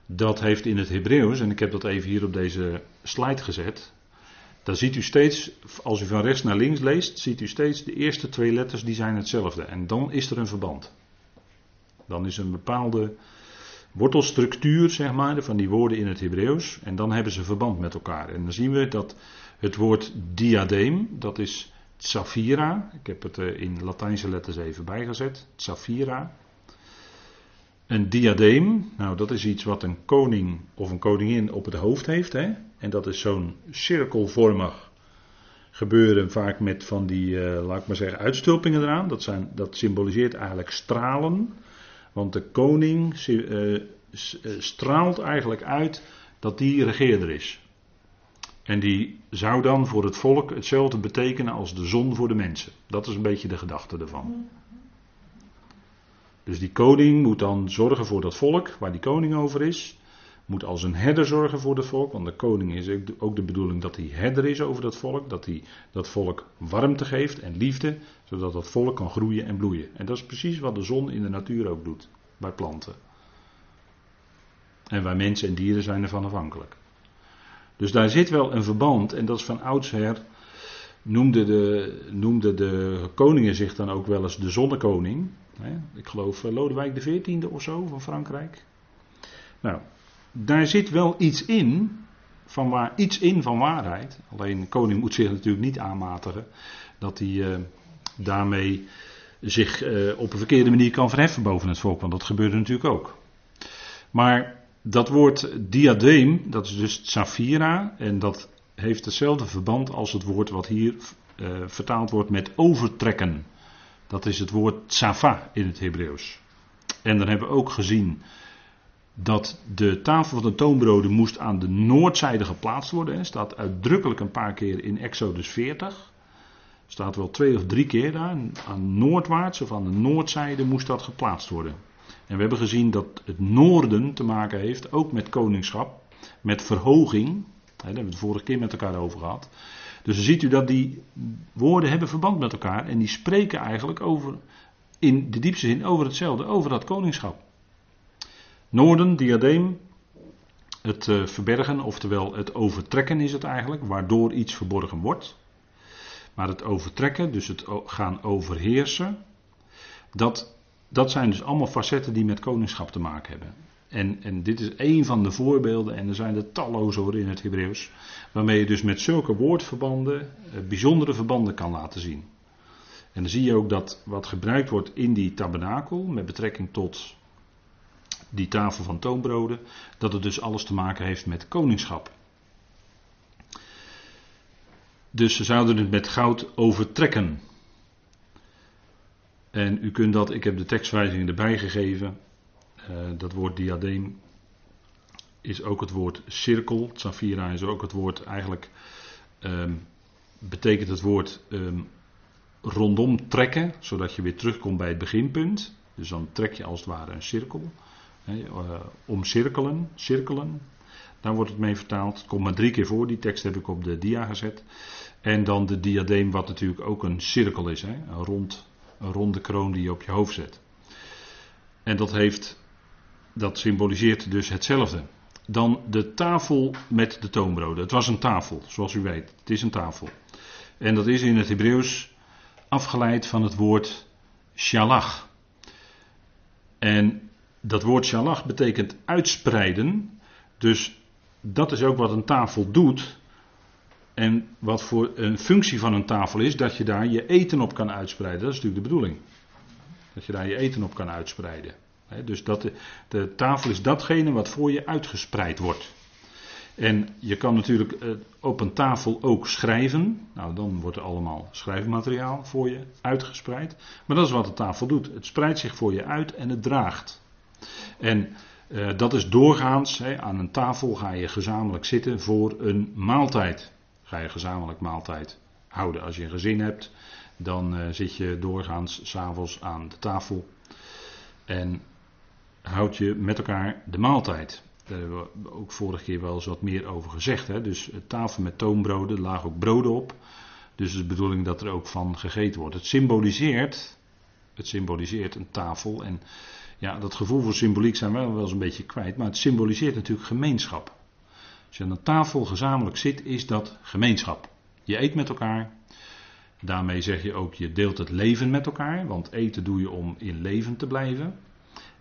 dat heeft in het Hebreeuws, en ik heb dat even hier op deze slide gezet. Dan ziet u steeds, als u van rechts naar links leest, ziet u steeds de eerste twee letters die zijn hetzelfde. En dan is er een verband. Dan is een bepaalde wortelstructuur, zeg maar, van die woorden in het Hebreeuws. En dan hebben ze verband met elkaar. En dan zien we dat het woord diadeem, dat is Safira. Ik heb het eh, in Latijnse letters even bijgezet. Safira. Een diadeem, nou dat is iets wat een koning of een koningin op het hoofd heeft. Hè? En dat is zo'n cirkelvormig gebeuren, vaak met van die, uh, laat maar zeggen, uitstulpingen eraan. Dat, zijn, dat symboliseert eigenlijk stralen. Want de koning uh, straalt eigenlijk uit dat die regeerder is. En die zou dan voor het volk hetzelfde betekenen als de zon voor de mensen. Dat is een beetje de gedachte ervan. Dus die koning moet dan zorgen voor dat volk waar die koning over is. Moet als een herder zorgen voor dat volk. Want de koning is ook de bedoeling dat hij herder is over dat volk. Dat hij dat volk warmte geeft en liefde. Zodat dat volk kan groeien en bloeien. En dat is precies wat de zon in de natuur ook doet. Bij planten. En wij mensen en dieren zijn ervan afhankelijk. Dus daar zit wel een verband, en dat is van oudsher, noemde de, noemde de koningen zich dan ook wel eens de zonnekoning. Ik geloof eh, Lodewijk XIV of zo van Frankrijk. Nou, daar zit wel iets in, van waar, iets in van waarheid. Alleen de koning moet zich natuurlijk niet aanmatigen dat hij uh, daarmee zich uh, op een verkeerde manier kan verheffen boven het volk, want dat gebeurde natuurlijk ook. Maar dat woord diadeem, dat is dus safira en dat heeft hetzelfde verband als het woord wat hier uh, vertaald wordt met overtrekken. Dat is het woord tsafa in het Hebreeuws. En dan hebben we ook gezien dat de tafel van de toonbroden moest aan de noordzijde geplaatst worden. Er staat uitdrukkelijk een paar keer in Exodus 40. Staat wel twee of drie keer daar. Aan noordwaarts of aan de noordzijde moest dat geplaatst worden. En we hebben gezien dat het noorden te maken heeft ook met koningschap, met verhoging. Daar hebben we het vorige keer met elkaar over gehad. Dus dan ziet u dat die woorden hebben verband met elkaar en die spreken eigenlijk over, in de diepste zin over hetzelfde, over dat koningschap. Noorden, diadeem, het eh, verbergen, oftewel het overtrekken is het eigenlijk, waardoor iets verborgen wordt. Maar het overtrekken, dus het gaan overheersen, dat dat zijn dus allemaal facetten die met koningschap te maken hebben. En, en dit is één van de voorbeelden, en er zijn er talloze hoor in het Hebreeuws, waarmee je dus met zulke woordverbanden eh, bijzondere verbanden kan laten zien. En dan zie je ook dat wat gebruikt wordt in die tabernakel, met betrekking tot die tafel van toonbroden, dat het dus alles te maken heeft met koningschap. Dus ze zouden het met goud overtrekken. En u kunt dat, ik heb de tekstwijzing erbij gegeven. Uh, dat woord diadeem is ook het woord cirkel. Safira is ook het woord eigenlijk. Um, betekent het woord um, rondom trekken, zodat je weer terugkomt bij het beginpunt. Dus dan trek je als het ware een cirkel. He, uh, omcirkelen, cirkelen. Daar wordt het mee vertaald. Het komt maar drie keer voor, die tekst heb ik op de dia gezet. En dan de diadeem, wat natuurlijk ook een cirkel is, he, een rond een ronde kroon die je op je hoofd zet. En dat heeft, dat symboliseert dus hetzelfde. Dan de tafel met de toonbroden. Het was een tafel, zoals u weet. Het is een tafel. En dat is in het Hebreeuws afgeleid van het woord shalach. En dat woord shalach betekent uitspreiden. Dus dat is ook wat een tafel doet. En wat voor een functie van een tafel is, dat je daar je eten op kan uitspreiden. Dat is natuurlijk de bedoeling. Dat je daar je eten op kan uitspreiden. dus dat de, tafel is datgene wat voor je uitgespreid wordt. En je kan natuurlijk eh, op een tafel ook schrijven. Nou, dan wordt er allemaal schrijfmateriaal voor je uitgespreid. Maar dat is wat de tafel doet. Het spreidt zich voor je uit en het draagt. En uh, dat is doorgaans, aan een tafel ga je gezamenlijk zitten voor een maaltijd ga je gezamenlijk maaltijd houden. Als je een gezin hebt, dan uh, zit je doorgaans s'avonds aan de tafel en houd je met elkaar de maaltijd. Daar hebben we ook vorige keer wel eens wat meer over gezegd. Hè? Dus tafel met toonbroden, er lagen ook broden op. Dus de bedoeling dat er ook van gegeten wordt. Het symboliseert, het symboliseert een tafel. En ja, dat gevoel voor symboliek zijn we wel eens een beetje kwijt. Maar het symboliseert natuurlijk gemeenschap. Als je aan een tafel gezamenlijk zit, is dat gemeenschap. Je eet met elkaar. Daarmee zeg je ook, je deelt het leven met elkaar. Want eten doe je om in leven te blijven.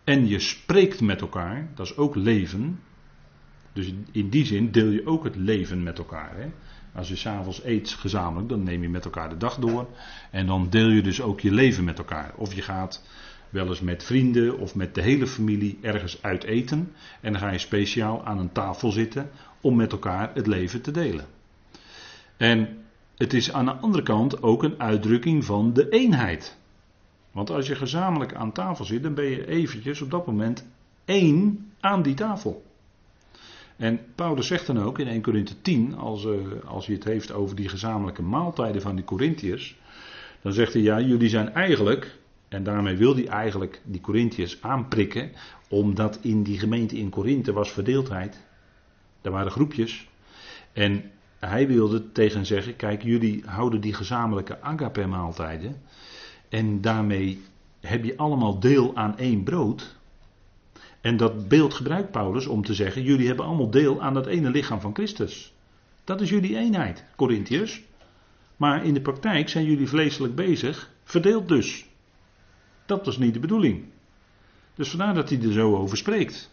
En je spreekt met elkaar, dat is ook leven. Dus in die zin deel je ook het leven met elkaar. Hè? Als je s'avonds eet gezamenlijk, dan neem je met elkaar de dag door. En dan deel je dus ook je leven met elkaar. Of je gaat wel eens met vrienden of met de hele familie ergens uit eten. En dan ga je speciaal aan een tafel zitten om met elkaar het leven te delen. En het is aan de andere kant ook een uitdrukking van de eenheid. Want als je gezamenlijk aan tafel zit, dan ben je eventjes op dat moment één aan die tafel. En Paulus zegt dan ook in 1 Corinthië 10, als, uh, als hij het heeft over die gezamenlijke maaltijden van die Corinthiërs, dan zegt hij ja, jullie zijn eigenlijk, en daarmee wil hij eigenlijk die Corinthiërs aanprikken, omdat in die gemeente in Korinthe was verdeeldheid. Er waren groepjes. En hij wilde tegen zeggen, kijk, jullie houden die gezamenlijke agape maaltijden. En daarmee heb je allemaal deel aan één brood. En dat beeld gebruikt Paulus om te zeggen: jullie hebben allemaal deel aan dat ene lichaam van Christus. Dat is jullie eenheid, Corinthiërs. Maar in de praktijk zijn jullie vleeselijk bezig, verdeeld dus. Dat was niet de bedoeling. Dus vandaar dat hij er zo over spreekt.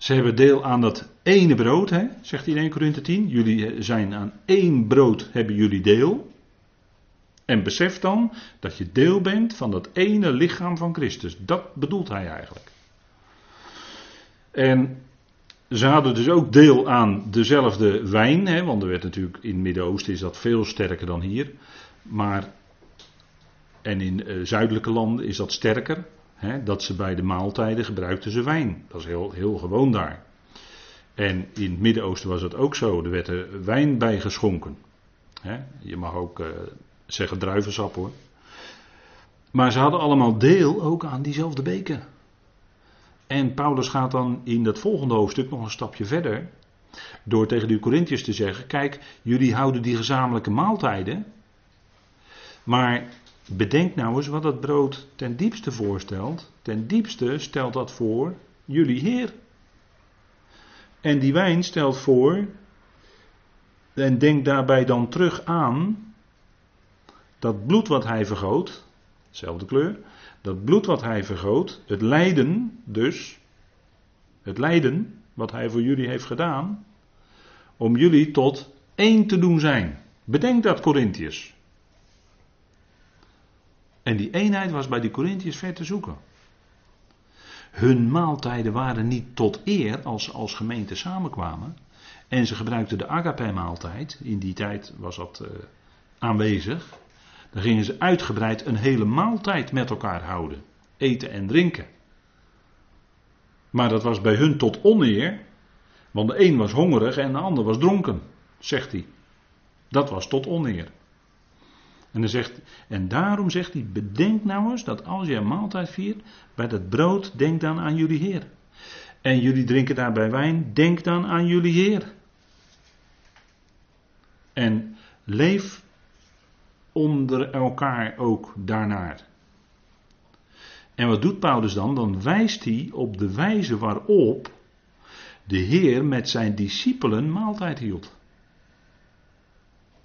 Ze hebben deel aan dat ene brood, hè, zegt hij in 1 Korinthe 10. Jullie zijn aan één brood, hebben jullie deel. En besef dan dat je deel bent van dat ene lichaam van Christus. Dat bedoelt hij eigenlijk. En ze hadden dus ook deel aan dezelfde wijn, hè, want er werd natuurlijk in het Midden-Oosten is dat veel sterker dan hier. Maar, en in uh, zuidelijke landen is dat sterker. Dat ze bij de maaltijden gebruikten ze wijn. Dat is heel, heel gewoon daar. En in het Midden-Oosten was het ook zo. Er werd er wijn bij geschonken. Je mag ook uh, zeggen druivensap hoor. Maar ze hadden allemaal deel ook aan diezelfde beker. En Paulus gaat dan in dat volgende hoofdstuk nog een stapje verder. Door tegen de Corinthiërs te zeggen: Kijk, jullie houden die gezamenlijke maaltijden. Maar bedenk nou eens wat dat brood ten diepste voorstelt. Ten diepste stelt dat voor jullie Heer. En die wijn stelt voor. En denk daarbij dan terug aan dat bloed wat hij vergoot, dezelfde kleur, dat bloed wat hij vergoot, het lijden dus, het lijden wat hij voor jullie heeft gedaan, om jullie tot één te doen zijn. Bedenk dat, Corinthiërs. En die eenheid was bij die Corinthiërs ver te zoeken. Hun maaltijden waren niet tot eer als ze als gemeente samenkwamen. En ze gebruikten de agape-maaltijd. In die tijd was dat uh, aanwezig. Dan gingen ze uitgebreid een hele maaltijd met elkaar houden. Eten en drinken. Maar dat was bij hun tot oneer. Want de een was hongerig en de ander was dronken, zegt hij. Dat was tot oneer. En, dan zegt, en daarom zegt hij: Bedenk nou eens dat als je een maaltijd viert, bij dat brood, denk dan aan jullie Heer. En jullie drinken daarbij wijn, denk dan aan jullie Heer. En leef onder elkaar ook daarnaar. En wat doet Paulus dan? Dan wijst hij op de wijze waarop de Heer met zijn discipelen maaltijd hield.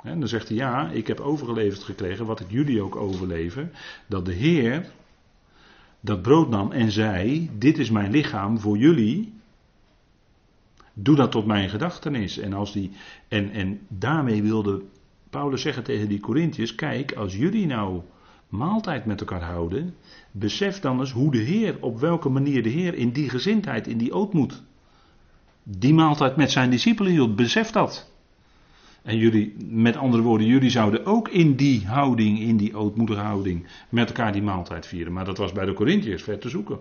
En dan zegt hij, ja, ik heb overgeleverd gekregen, wat ik jullie ook overleven, dat de Heer dat brood nam en zei, dit is mijn lichaam voor jullie, doe dat tot mijn gedachtenis. En, als die, en, en daarmee wilde Paulus zeggen tegen die Corinthiërs: Kijk, als jullie nou maaltijd met elkaar houden, besef dan eens hoe de Heer, op welke manier de Heer in die gezindheid, in die ootmoed, die maaltijd met zijn discipelen hield. Besef dat. En jullie, met andere woorden, jullie zouden ook in die houding, in die ootmoedige houding, met elkaar die maaltijd vieren. Maar dat was bij de Corinthiërs ver te zoeken.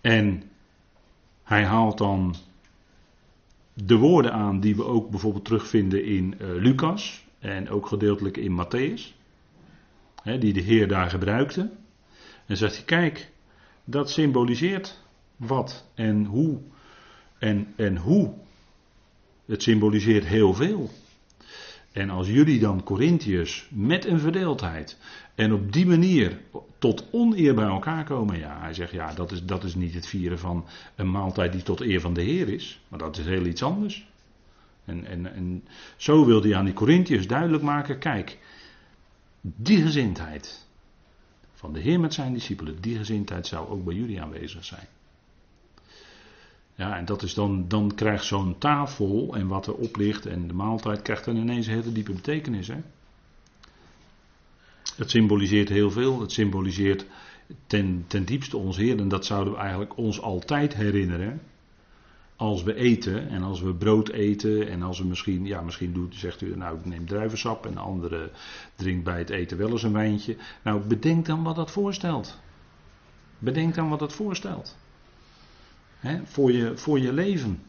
En hij haalt dan de woorden aan die we ook bijvoorbeeld terugvinden in uh, Lucas en ook gedeeltelijk in Matthäus, hè, die de Heer daar gebruikte. En zegt hij, kijk, dat symboliseert wat en hoe. En, en hoe. Het symboliseert heel veel. En als jullie dan Corinthiërs met een verdeeldheid en op die manier tot oneer bij elkaar komen, ja, hij zegt ja, dat is, dat is niet het vieren van een maaltijd die tot eer van de Heer is, maar dat is heel iets anders. En, en, en zo wilde hij aan die Corinthiërs duidelijk maken, kijk, die gezindheid van de Heer met zijn discipelen, die gezindheid zou ook bij jullie aanwezig zijn. Ja, en dat is dan, dan krijgt zo'n tafel en wat erop ligt en de maaltijd krijgt dan ineens een hele diepe betekenis. Hè? Het symboliseert heel veel. Het symboliseert ten, ten diepste ons Heer. En dat zouden we eigenlijk ons altijd herinneren. Als we eten en als we brood eten en als we misschien, ja misschien doet, zegt u nou ik neem druivensap en de andere drinkt bij het eten wel eens een wijntje. Nou bedenk dan wat dat voorstelt. Bedenk dan wat dat voorstelt. Voor, je, voor je leven.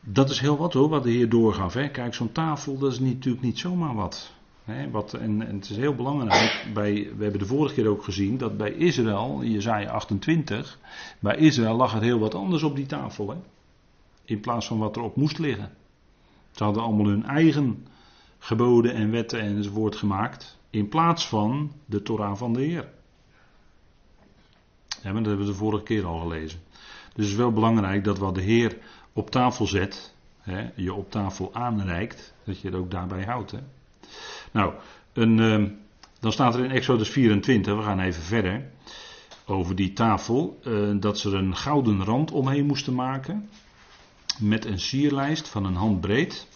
Dat is heel wat hoor, wat de Heer doorgaf. Hè. Kijk, zo'n tafel, dat is niet, natuurlijk niet zomaar wat. Hè, wat en, en, het is heel belangrijk, bij, we hebben de vorige keer ook gezien dat bij Israël, Jezaja 28, bij Israël lag er heel wat anders op die tafel. Hè, in plaats van wat erop moest liggen. Ze hadden allemaal hun eigen geboden en wetten enzovoort gemaakt, in plaats van de Torah van de Heer. Ja, dat hebben we de vorige keer al gelezen. Dus het is wel belangrijk dat wat de Heer op tafel zet, hè, je op tafel aanreikt, dat je het ook daarbij houdt. Hè. Nou, een, uh, dan staat er in Exodus 24, we gaan even verder, over die tafel, uh, dat ze er een gouden rand omheen moesten maken, met een sierlijst van een hand breed.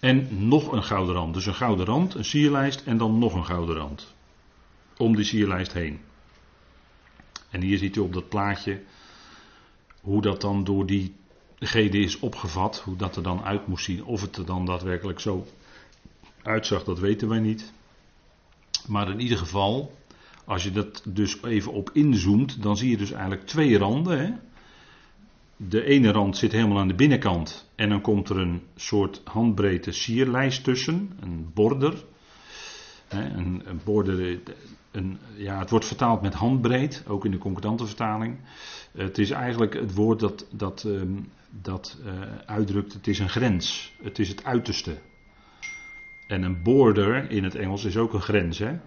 En nog een gouden rand. Dus een gouden rand, een sierlijst en dan nog een gouden rand. Om die sierlijst heen. En hier ziet u op dat plaatje hoe dat dan door diegene is opgevat, hoe dat er dan uit moest zien. Of het er dan daadwerkelijk zo uitzag, dat weten wij niet. Maar in ieder geval, als je dat dus even op inzoomt, dan zie je dus eigenlijk twee randen. Hè? De ene rand zit helemaal aan de binnenkant en dan komt er een soort handbreedte sierlijst tussen, een border. Een, een een, ja, het wordt vertaald met handbreed, ook in de concordante vertaling. Het is eigenlijk het woord dat, dat, ehm, dat uh, uitdrukt, het is een grens, het is het uiterste. En een border in het Engels is ook een grens. Hè?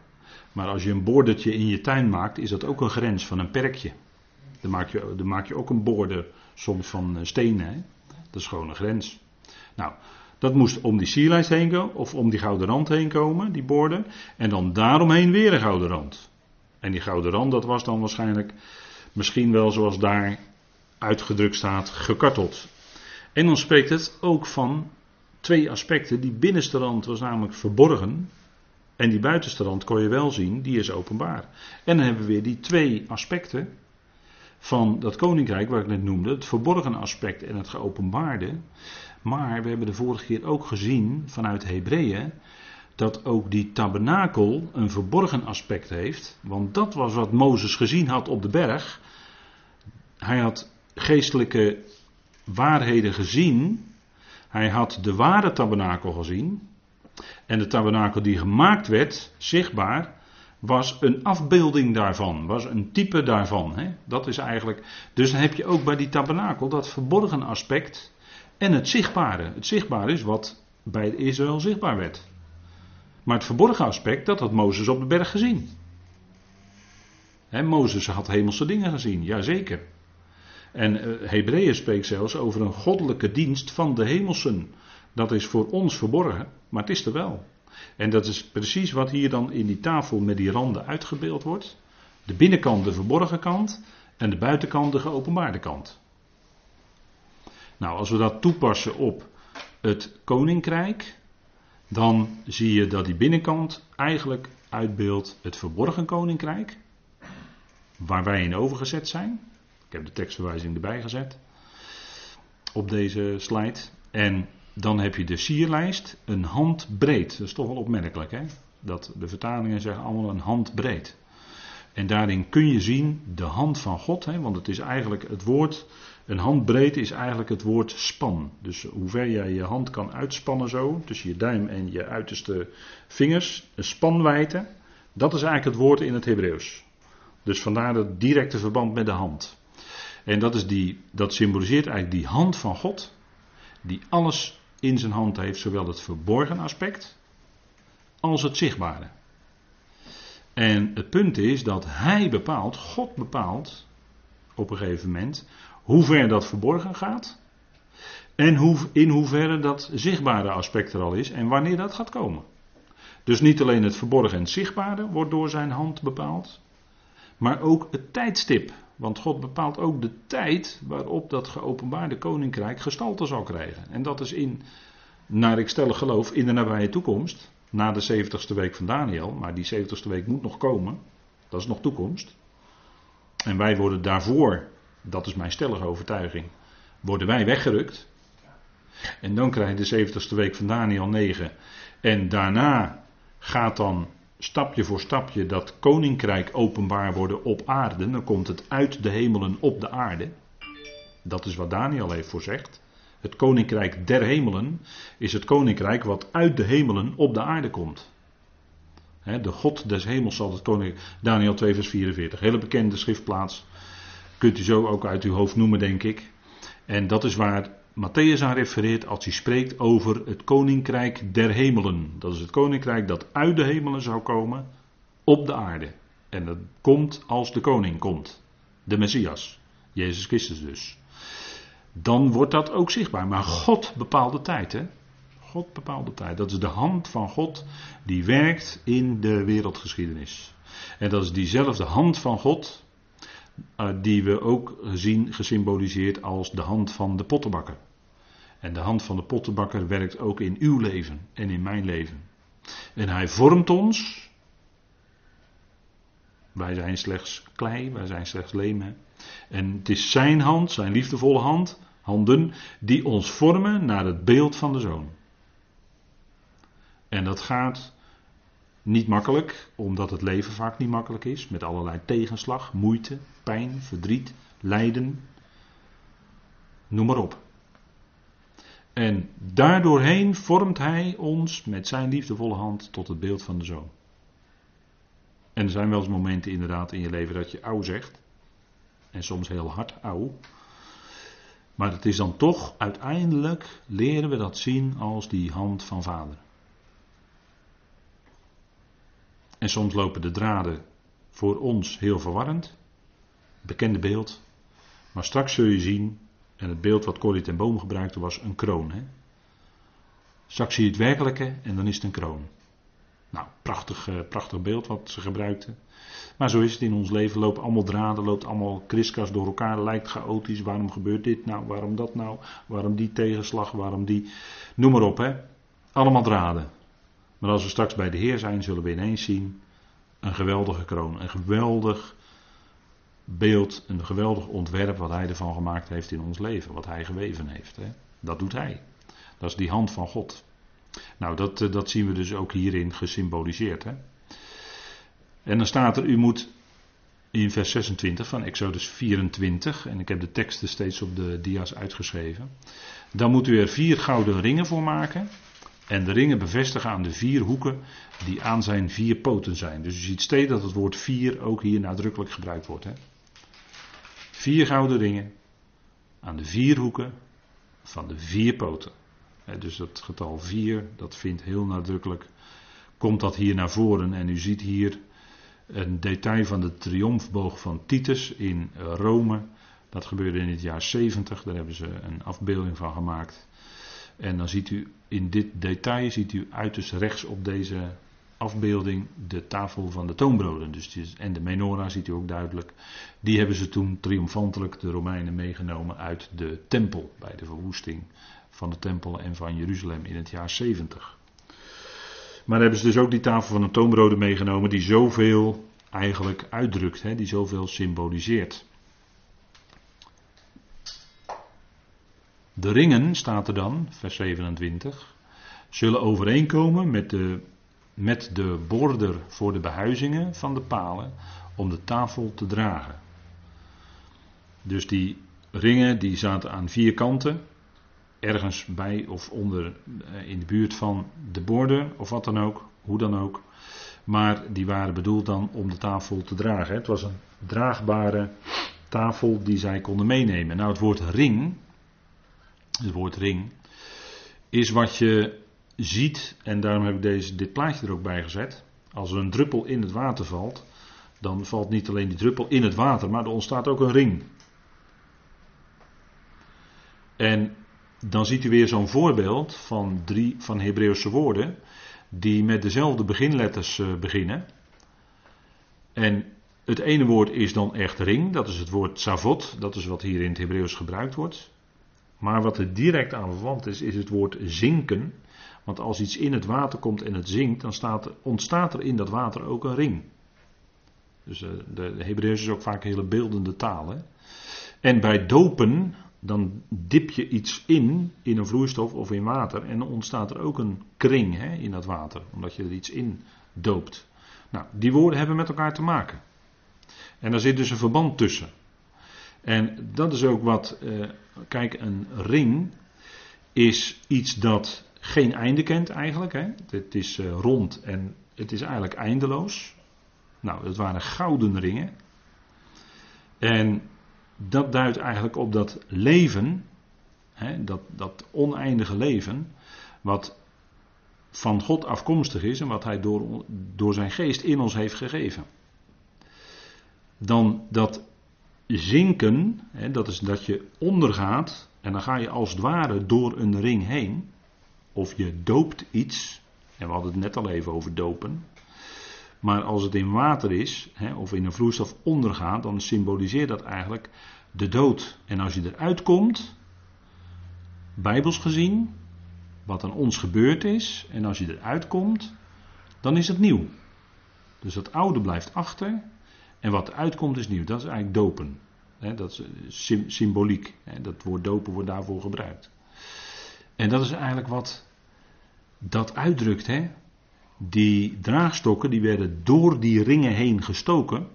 Maar als je een bordertje in je tuin maakt, is dat ook een grens van een perkje. Dan maak je, dan maak je ook een border, soms van eh, stenen. Hè? Dat is gewoon een grens. Nou, dat moest om die sierlijst heen komen, of om die gouden rand heen komen, die borden. En dan daaromheen weer een gouden rand. En die gouden rand, dat was dan waarschijnlijk misschien wel zoals daar uitgedrukt staat, gekarteld. En dan spreekt het ook van twee aspecten. Die binnenste rand was namelijk verborgen. En die buitenste rand kon je wel zien, die is openbaar. En dan hebben we weer die twee aspecten van dat koninkrijk, waar ik net noemde, het verborgen aspect en het geopenbaarde. Maar we hebben de vorige keer ook gezien vanuit Hebreeën dat ook die tabernakel een verborgen aspect heeft. Want dat was wat Mozes gezien had op de berg. Hij had geestelijke waarheden gezien hij had de ware tabernakel gezien. En de tabernakel die gemaakt werd, zichtbaar, was een afbeelding daarvan, was een type daarvan. Hè? Dat is eigenlijk. Dus dan heb je ook bij die tabernakel dat verborgen aspect en het zichtbare. Het zichtbare is wat bij Israël zichtbaar werd. Maar het verborgen aspect, dat had Mozes op de berg gezien. Mozes had hemelse dingen gezien, jazeker. En uh, Hebreeën spreekt zelfs over een goddelijke dienst van de hemelsen. Dat is voor ons verborgen, maar het is er wel. En dat is precies wat hier dan in die tafel met die randen uitgebeeld wordt. De binnenkant de verborgen kant en de buitenkant de geopenbaarde kant. Nou, als we dat toepassen op het koninkrijk, dan zie je dat die binnenkant eigenlijk uitbeeldt het verborgen koninkrijk, waar wij in overgezet zijn. Ik heb de tekstverwijzing erbij gezet. Op deze slide. En dan heb je de sierlijst een hand breed. Dat is toch wel opmerkelijk hè. Dat de vertalingen zeggen allemaal een hand breed. En daarin kun je zien de hand van God. Hè, want het is eigenlijk het woord. Een hand breed is eigenlijk het woord span. Dus hoe ver jij je hand kan uitspannen zo. Tussen je duim en je uiterste vingers. Een spanwijte. Dat is eigenlijk het woord in het Hebreeuws. Dus vandaar het directe verband met de hand. En dat, is die, dat symboliseert eigenlijk die hand van God, die alles in zijn hand heeft, zowel het verborgen aspect als het zichtbare. En het punt is dat hij bepaalt, God bepaalt op een gegeven moment, hoe ver dat verborgen gaat En hoe, in hoeverre dat zichtbare aspect er al is en wanneer dat gaat komen. Dus niet alleen het verborgen en zichtbare wordt door zijn hand bepaald, maar ook het tijdstip. Want God bepaalt ook de tijd waarop dat geopenbaarde koninkrijk gestalte zal krijgen. En dat is in, naar ik stellig geloof, in de nabije toekomst. Na de 70ste week van Daniel. Maar die 70ste week moet nog komen. Dat is nog toekomst. En wij worden daarvoor, dat is mijn stellige overtuiging, worden wij weggerukt. En dan krijg je de 70ste week van Daniel 9. En daarna gaat dan stapje voor stapje dat koninkrijk openbaar worden op aarde. Dan komt het uit de hemelen op de aarde. Dat is wat Daniel heeft voorzegd. Het koninkrijk der hemelen is het koninkrijk wat uit de hemelen op de aarde komt. de God des hemels zal het koninkrijk. Daniel 2, vers 44. Hele bekende schriftplaats. Kunt u zo ook uit uw hoofd noemen, denk ik. En dat is waar Matthäus aan refereert als hij spreekt over het koninkrijk der hemelen. Dat is het koninkrijk dat uit de hemelen zou komen op de aarde. En dat komt als de koning komt. De Messias. Jezus Christus dus. Dan wordt dat ook zichtbaar. Maar God bepaalt de tijd. Hè? God bepaalt de tijd. Dat is de hand van God die werkt in de wereldgeschiedenis. En dat is diezelfde hand van God uh, die we ook zien gesymboliseerd als de hand van de pottenbakker. En de hand van de pottenbakker werkt ook in uw leven en in mijn leven. En hij vormt ons. Wij zijn slechts klei, wij zijn slechts leem. En het is zijn hand, zijn liefdevolle hand, handen, die ons vormen naar het beeld van de zoon. En dat gaat niet makkelijk, omdat het leven vaak niet makkelijk is, met allerlei tegenslag, moeite, pijn, verdriet, lijden. Noem maar op. En daardoorheen vormt hij ons met zijn liefdevolle hand tot het beeld van de zoon. En er zijn wel eens momenten inderdaad in je leven dat je ouw zegt. En soms heel hard ouw. Maar het is dan toch, uiteindelijk leren we dat zien als die hand van vader. En soms lopen de draden voor ons heel verwarrend. Bekende beeld. Maar straks zul je zien en het beeld wat Corrie ten Boom gebruikte was een kroon. Hè? Zie je het werkelijke en dan is het een kroon. Nou, prachtig, uh, prachtig beeld wat ze gebruikten. Maar zo is het in ons leven. Loopt allemaal draden, loopt allemaal kriskas door elkaar. Lijkt chaotisch. Waarom gebeurt dit nou? Waarom dat nou? Waarom die tegenslag? Waarom die. Noem maar op, hè. Allemaal draden. Maar als we straks bij de Heer zijn, zullen we ineens zien. Een geweldige kroon. Een geweldig beeld, een geweldig ontwerp wat hij ervan gemaakt heeft in ons leven, wat hij geweven heeft. Hè? Dat doet hij. Dat is die hand van God. Nou, dat, eh, dat zien we dus ook hierin gesymboliseerd. Hè? En dan staat er, u moet in vers 26 van Exodus 24, en ik heb de teksten steeds op de dia's uitgeschreven. Dan moet u er vier gouden ringen voor maken. En de ringen bevestigen aan de vier hoeken die aan zijn vier poten zijn. Dus u ziet steeds dat het woord vier ook hier nadrukkelijk gebruikt wordt. Hè? Vier gouden ringen aan de vier hoeken van de vier poten. Dus dat getal vier, dat vindt heel nadrukkelijk, komt dat hier naar voren. En u ziet hier een detail van de triomfboog van Titus in Rome. Dat gebeurde in het jaar 70, daar hebben ze een afbeelding van gemaakt. En dan ziet u in dit detail, ziet u uiterst rechts op deze afbeelding de tafel van de toonbroden. Dus en de menorah ziet u ook duidelijk. Die hebben ze toen triomfantelijk de Romeinen meegenomen uit de tempel. Bij de verwoesting van de tempel en van Jeruzalem in het jaar 70. Maar hebben ze dus ook die tafel van de toonbroden meegenomen die zoveel eigenlijk uitdrukt. Hè, die zoveel symboliseert. De ringen, staat er dan, vers 27, zullen overeenkomen met de met de border voor de behuizingen van de palen om de tafel te dragen. Dus die ringen die zaten aan vier kanten, ergens bij of onder eh, in de buurt van de borden of wat dan ook, hoe dan ook. Maar die waren bedoeld dan om de tafel te dragen. Het was een draagbare tafel die zij konden meenemen. Nou, het woord ring, het woord ring, is wat je ziet, en daarom heb ik deze, dit plaatje er ook bij gezet. Als er een druppel in het water valt, dan valt niet alleen die druppel in het water, maar er ontstaat ook een ring. En dan ziet u weer zo'n voorbeeld van drie van Hebreeuwse woorden die met dezelfde beginletters eh, beginnen. En het ene woord is dan echt ring, dat is het woord savot, dat is wat hier in het Hebreeuws gebruikt wordt. Maar wat er direct aan verwant is, is het woord zinken. Want als iets in het water komt en het zinkt, dan staat, ontstaat er in dat water ook een ring. Dus uh, de, de is ook vaak hele beeldende taal. Hè? En bij dopen, dan dip je iets in, in een vloeistof of in water. En dan ontstaat er ook een kring hè, in dat water, omdat je er iets in doopt. Nou, die woorden hebben met elkaar te maken. En daar zit dus een verband tussen. En dat is ook wat, uh, kijk, een ring is iets dat geen einde kent eigenlijk. Hè? Het is uh, rond en het is eigenlijk eindeloos. Nou, het waren gouden ringen. En dat duidt eigenlijk op dat leven, hè, dat, dat oneindige leven, wat van God afkomstig is en wat Hij door, door zijn geest in ons heeft gegeven. Dan dat zinken, hè, dat is dat je ondergaat en dan ga je als het ware door een ring heen. Of je doopt iets, en we hadden het net al even over dopen. Maar als het in water is, hè, of in een vloeistof ondergaat, dan symboliseert dat eigenlijk de dood. En als je eruit komt, bijbels gezien, wat aan ons gebeurd is, en als je eruit komt, dan is het nieuw. Dus dat oude blijft achter, en wat eruit komt is nieuw. Dat is eigenlijk dopen. dat is eh, symboliek. dat woord dopen wordt daarvoor gebruikt. En dat is eigenlijk wat dat uitdrukt. Hè? Die draagstokken die werden door die ringen heen gestoken.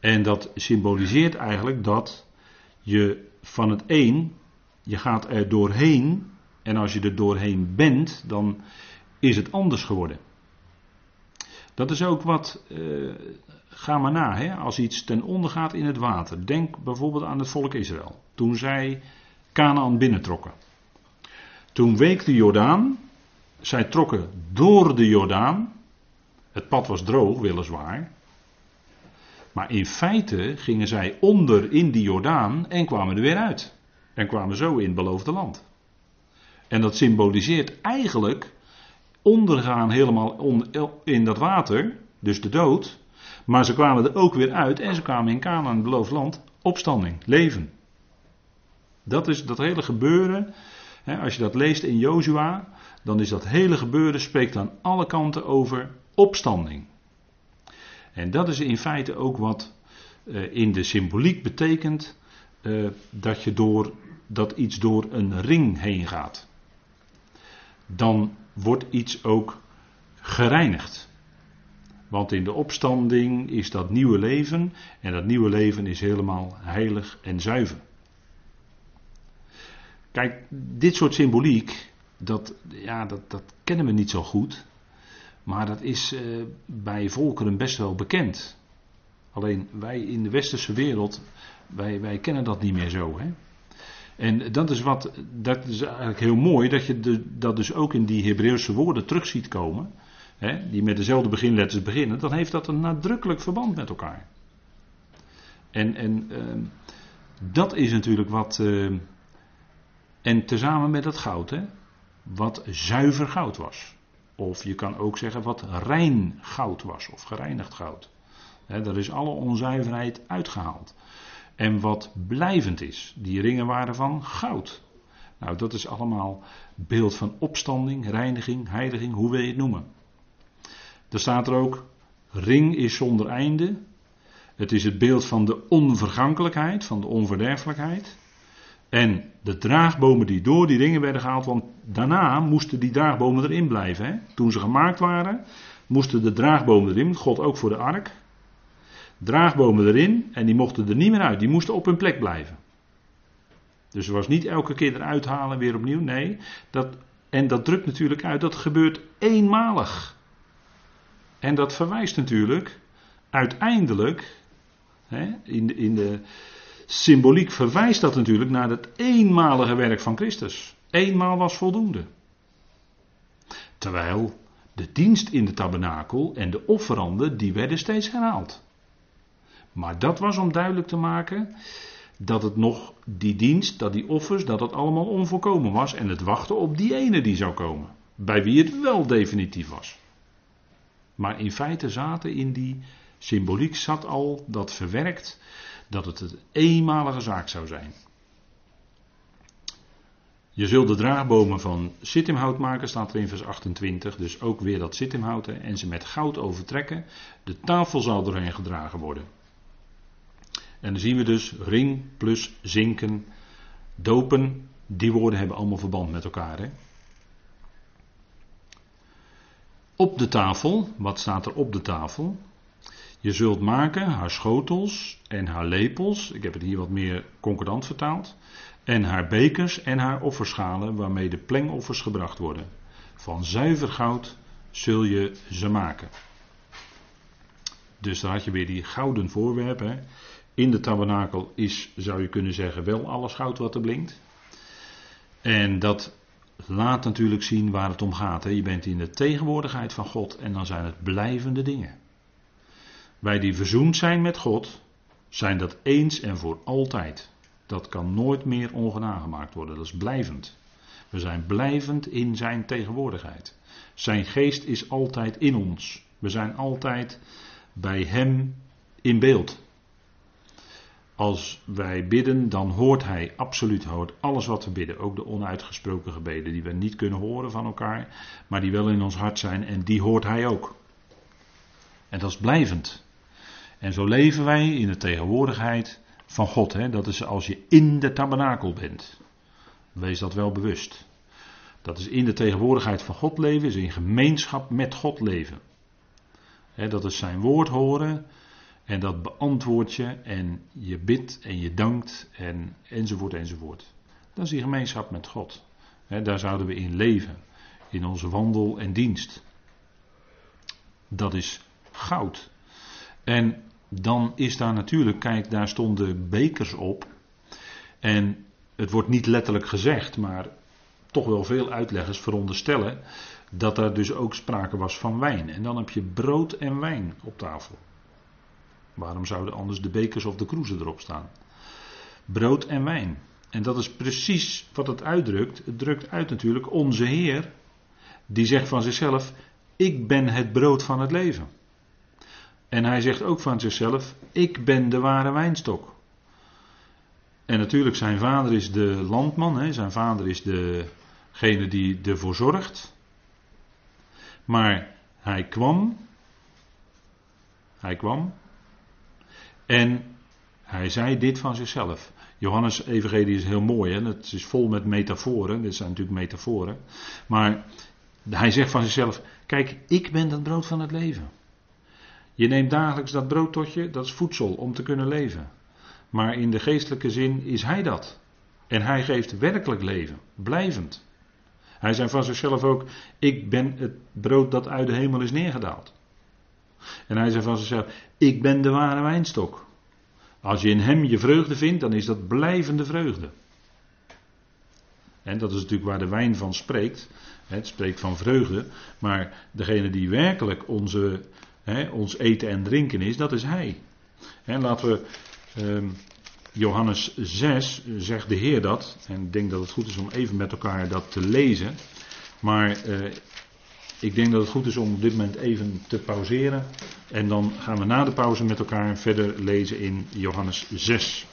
En dat symboliseert eigenlijk dat je van het een, je gaat er doorheen. En als je er doorheen bent, dan is het anders geworden. Dat is ook wat, uh, ga maar na, hè, als iets ten onder gaat in het water. Denk bijvoorbeeld aan het volk Israël. Toen zij Canaan binnentrokken. Toen week de Jordaan. Zij trokken door de Jordaan. Het pad was droog, weliswaar. Maar in feite gingen zij onder in die Jordaan en kwamen er weer uit. En kwamen zo in het beloofde land. En dat symboliseert eigenlijk ondergaan helemaal in dat water, dus de dood. Maar ze kwamen er ook weer uit en ze kwamen in Canaan, het beloofd land, opstanding, leven. Dat is dat hele gebeuren. Als je dat leest in Jozua, dan is dat hele gebeuren spreekt aan alle kanten over opstanding. En dat is in feite ook wat uh, in de symboliek betekent uh, dat je door dat iets door een ring heen gaat. Dan wordt iets ook gereinigd. Want in de opstanding is dat nieuwe leven en dat nieuwe leven is helemaal heilig en zuiver. Kijk, dit soort symboliek, dat, ja, dat, dat kennen we niet zo goed. Maar dat is uh, bij volkeren best wel bekend. Alleen wij in de westerse wereld, wij, wij kennen dat niet meer zo. Hè? En dat is, wat, dat is eigenlijk heel mooi, dat je de, dat dus ook in die Hebreeuwse woorden terug ziet komen. Hè, die met dezelfde beginletters beginnen. Dan heeft dat een nadrukkelijk verband met elkaar. En, en uh, dat is natuurlijk wat. Uh, en tezamen met het goud, hè, wat zuiver goud was. Of je kan ook zeggen wat rein goud was, of gereinigd goud. He, daar is alle onzuiverheid uitgehaald. En wat blijvend is, die ringen waren van goud. Nou, dat is allemaal beeld van opstanding, reiniging, heiliging, hoe wil je het noemen. Er staat er ook, ring is zonder einde. Het is het beeld van de onvergankelijkheid, van de onverderfelijkheid. En de draagbomen die door die ringen werden gehaald, want daarna moesten die draagbomen erin blijven. Hè? Toen ze gemaakt waren, moesten de draagbomen erin, God ook voor de ark. Draagbomen erin en die mochten er niet meer uit, die moesten op hun plek blijven. Dus er was niet elke keer eruit halen weer opnieuw, nee. Dat, en dat drukt natuurlijk uit, dat gebeurt eenmalig. En dat verwijst natuurlijk uiteindelijk, hè, in, de, in de symboliek verwijst dat natuurlijk naar het eenmalige werk van Christus. Eenmaal was voldoende. Terwijl de dienst in de tabernakel en de offeranden, die werden steeds herhaald. Maar dat was om duidelijk te maken dat het nog die dienst, dat die offers, dat het allemaal onvolkomen was en het wachten op die ene die zou komen. Bij wie het wel definitief was. Maar in feite zaten in die symboliek zat al dat verwerkt dat het een eenmalige zaak zou zijn. Je zult de draagbomen van sittimhout maken, staat er in vers 28. Dus ook weer dat sittimhouten. En ze met goud overtrekken. De tafel zal doorheen gedragen worden. En dan zien we dus ring plus zinken, dopen. Die woorden hebben allemaal verband met elkaar. Hè? Op de tafel, wat staat er op de tafel? Je zult maken haar schotels en haar lepels. Ik heb het hier wat meer concordant vertaald. En haar bekers en haar offerschalen waarmee de plengoffers gebracht worden. Van zuiver goud zul je ze maken. Dus daar had je weer die gouden voorwerpen. In de tabernakel is, zou je kunnen zeggen, wel alles goud wat er blinkt. En dat laat natuurlijk zien waar het om gaat. Hè. Je bent in de tegenwoordigheid van God en dan zijn het blijvende dingen. Wij die verzoend zijn met God, zijn dat eens en voor altijd. Dat kan nooit meer ongedaan gemaakt worden. Dat is blijvend. We zijn blijvend in zijn tegenwoordigheid. Zijn geest is altijd in ons. We zijn altijd bij hem in beeld. Als wij bidden, dan hoort hij absoluut hoort alles wat we bidden. Ook de onuitgesproken gebeden die we niet kunnen horen van elkaar, maar die wel in ons hart zijn en die hoort hij ook. En dat is blijvend. En zo leven wij in de tegenwoordigheid van God. Hè? Dat is als je in de tabernakel bent. Wees dat wel bewust. Dat is in de tegenwoordigheid van God leven, is in gemeenschap met God leven. Dat is zijn woord horen en dat beantwoord je en je bidt en je dankt en enzovoort enzovoort. Dat is die gemeenschap met God. Daar zouden we in leven, in onze wandel en dienst. Dat is goud. En dan is daar natuurlijk, kijk, daar stonden bekers op. En het wordt niet letterlijk gezegd, maar toch wel veel uitleggers veronderstellen dat er dus ook sprake was van wijn. En dan heb je brood en wijn op tafel. Waarom zouden anders de bekers of de kroezen erop staan? Brood en wijn. En dat is precies wat het uitdrukt. Het drukt uit natuurlijk onze Heer, die zegt van zichzelf: Ik ben het brood van het leven. En hij zegt ook van zichzelf: Ik ben de ware wijnstok. En natuurlijk, zijn vader is de landman, hè? zijn vader is degene die ervoor zorgt. Maar hij kwam, hij kwam en hij zei dit van zichzelf. Johannes Evangelie is heel mooi, hè? het is vol met metaforen, dit zijn natuurlijk metaforen. Maar hij zegt van zichzelf: Kijk, ik ben het brood van het leven. Je neemt dagelijks dat brood tot je, dat is voedsel om te kunnen leven. Maar in de geestelijke zin is hij dat. En hij geeft werkelijk leven, blijvend. Hij zei van zichzelf ook: Ik ben het brood dat uit de hemel is neergedaald. En hij zei van zichzelf: Ik ben de ware wijnstok. Als je in hem je vreugde vindt, dan is dat blijvende vreugde. En dat is natuurlijk waar de wijn van spreekt. Het spreekt van vreugde. Maar degene die werkelijk onze ons eten en drinken is, dat is Hij. En laten we ehm, Johannes 6 zegt de Heer dat. En ik denk dat het goed is om even met elkaar dat te lezen. Maar eh, ik denk dat het goed is om op dit moment even te pauzeren. En dan gaan we na de pauze met elkaar verder lezen in Johannes 6.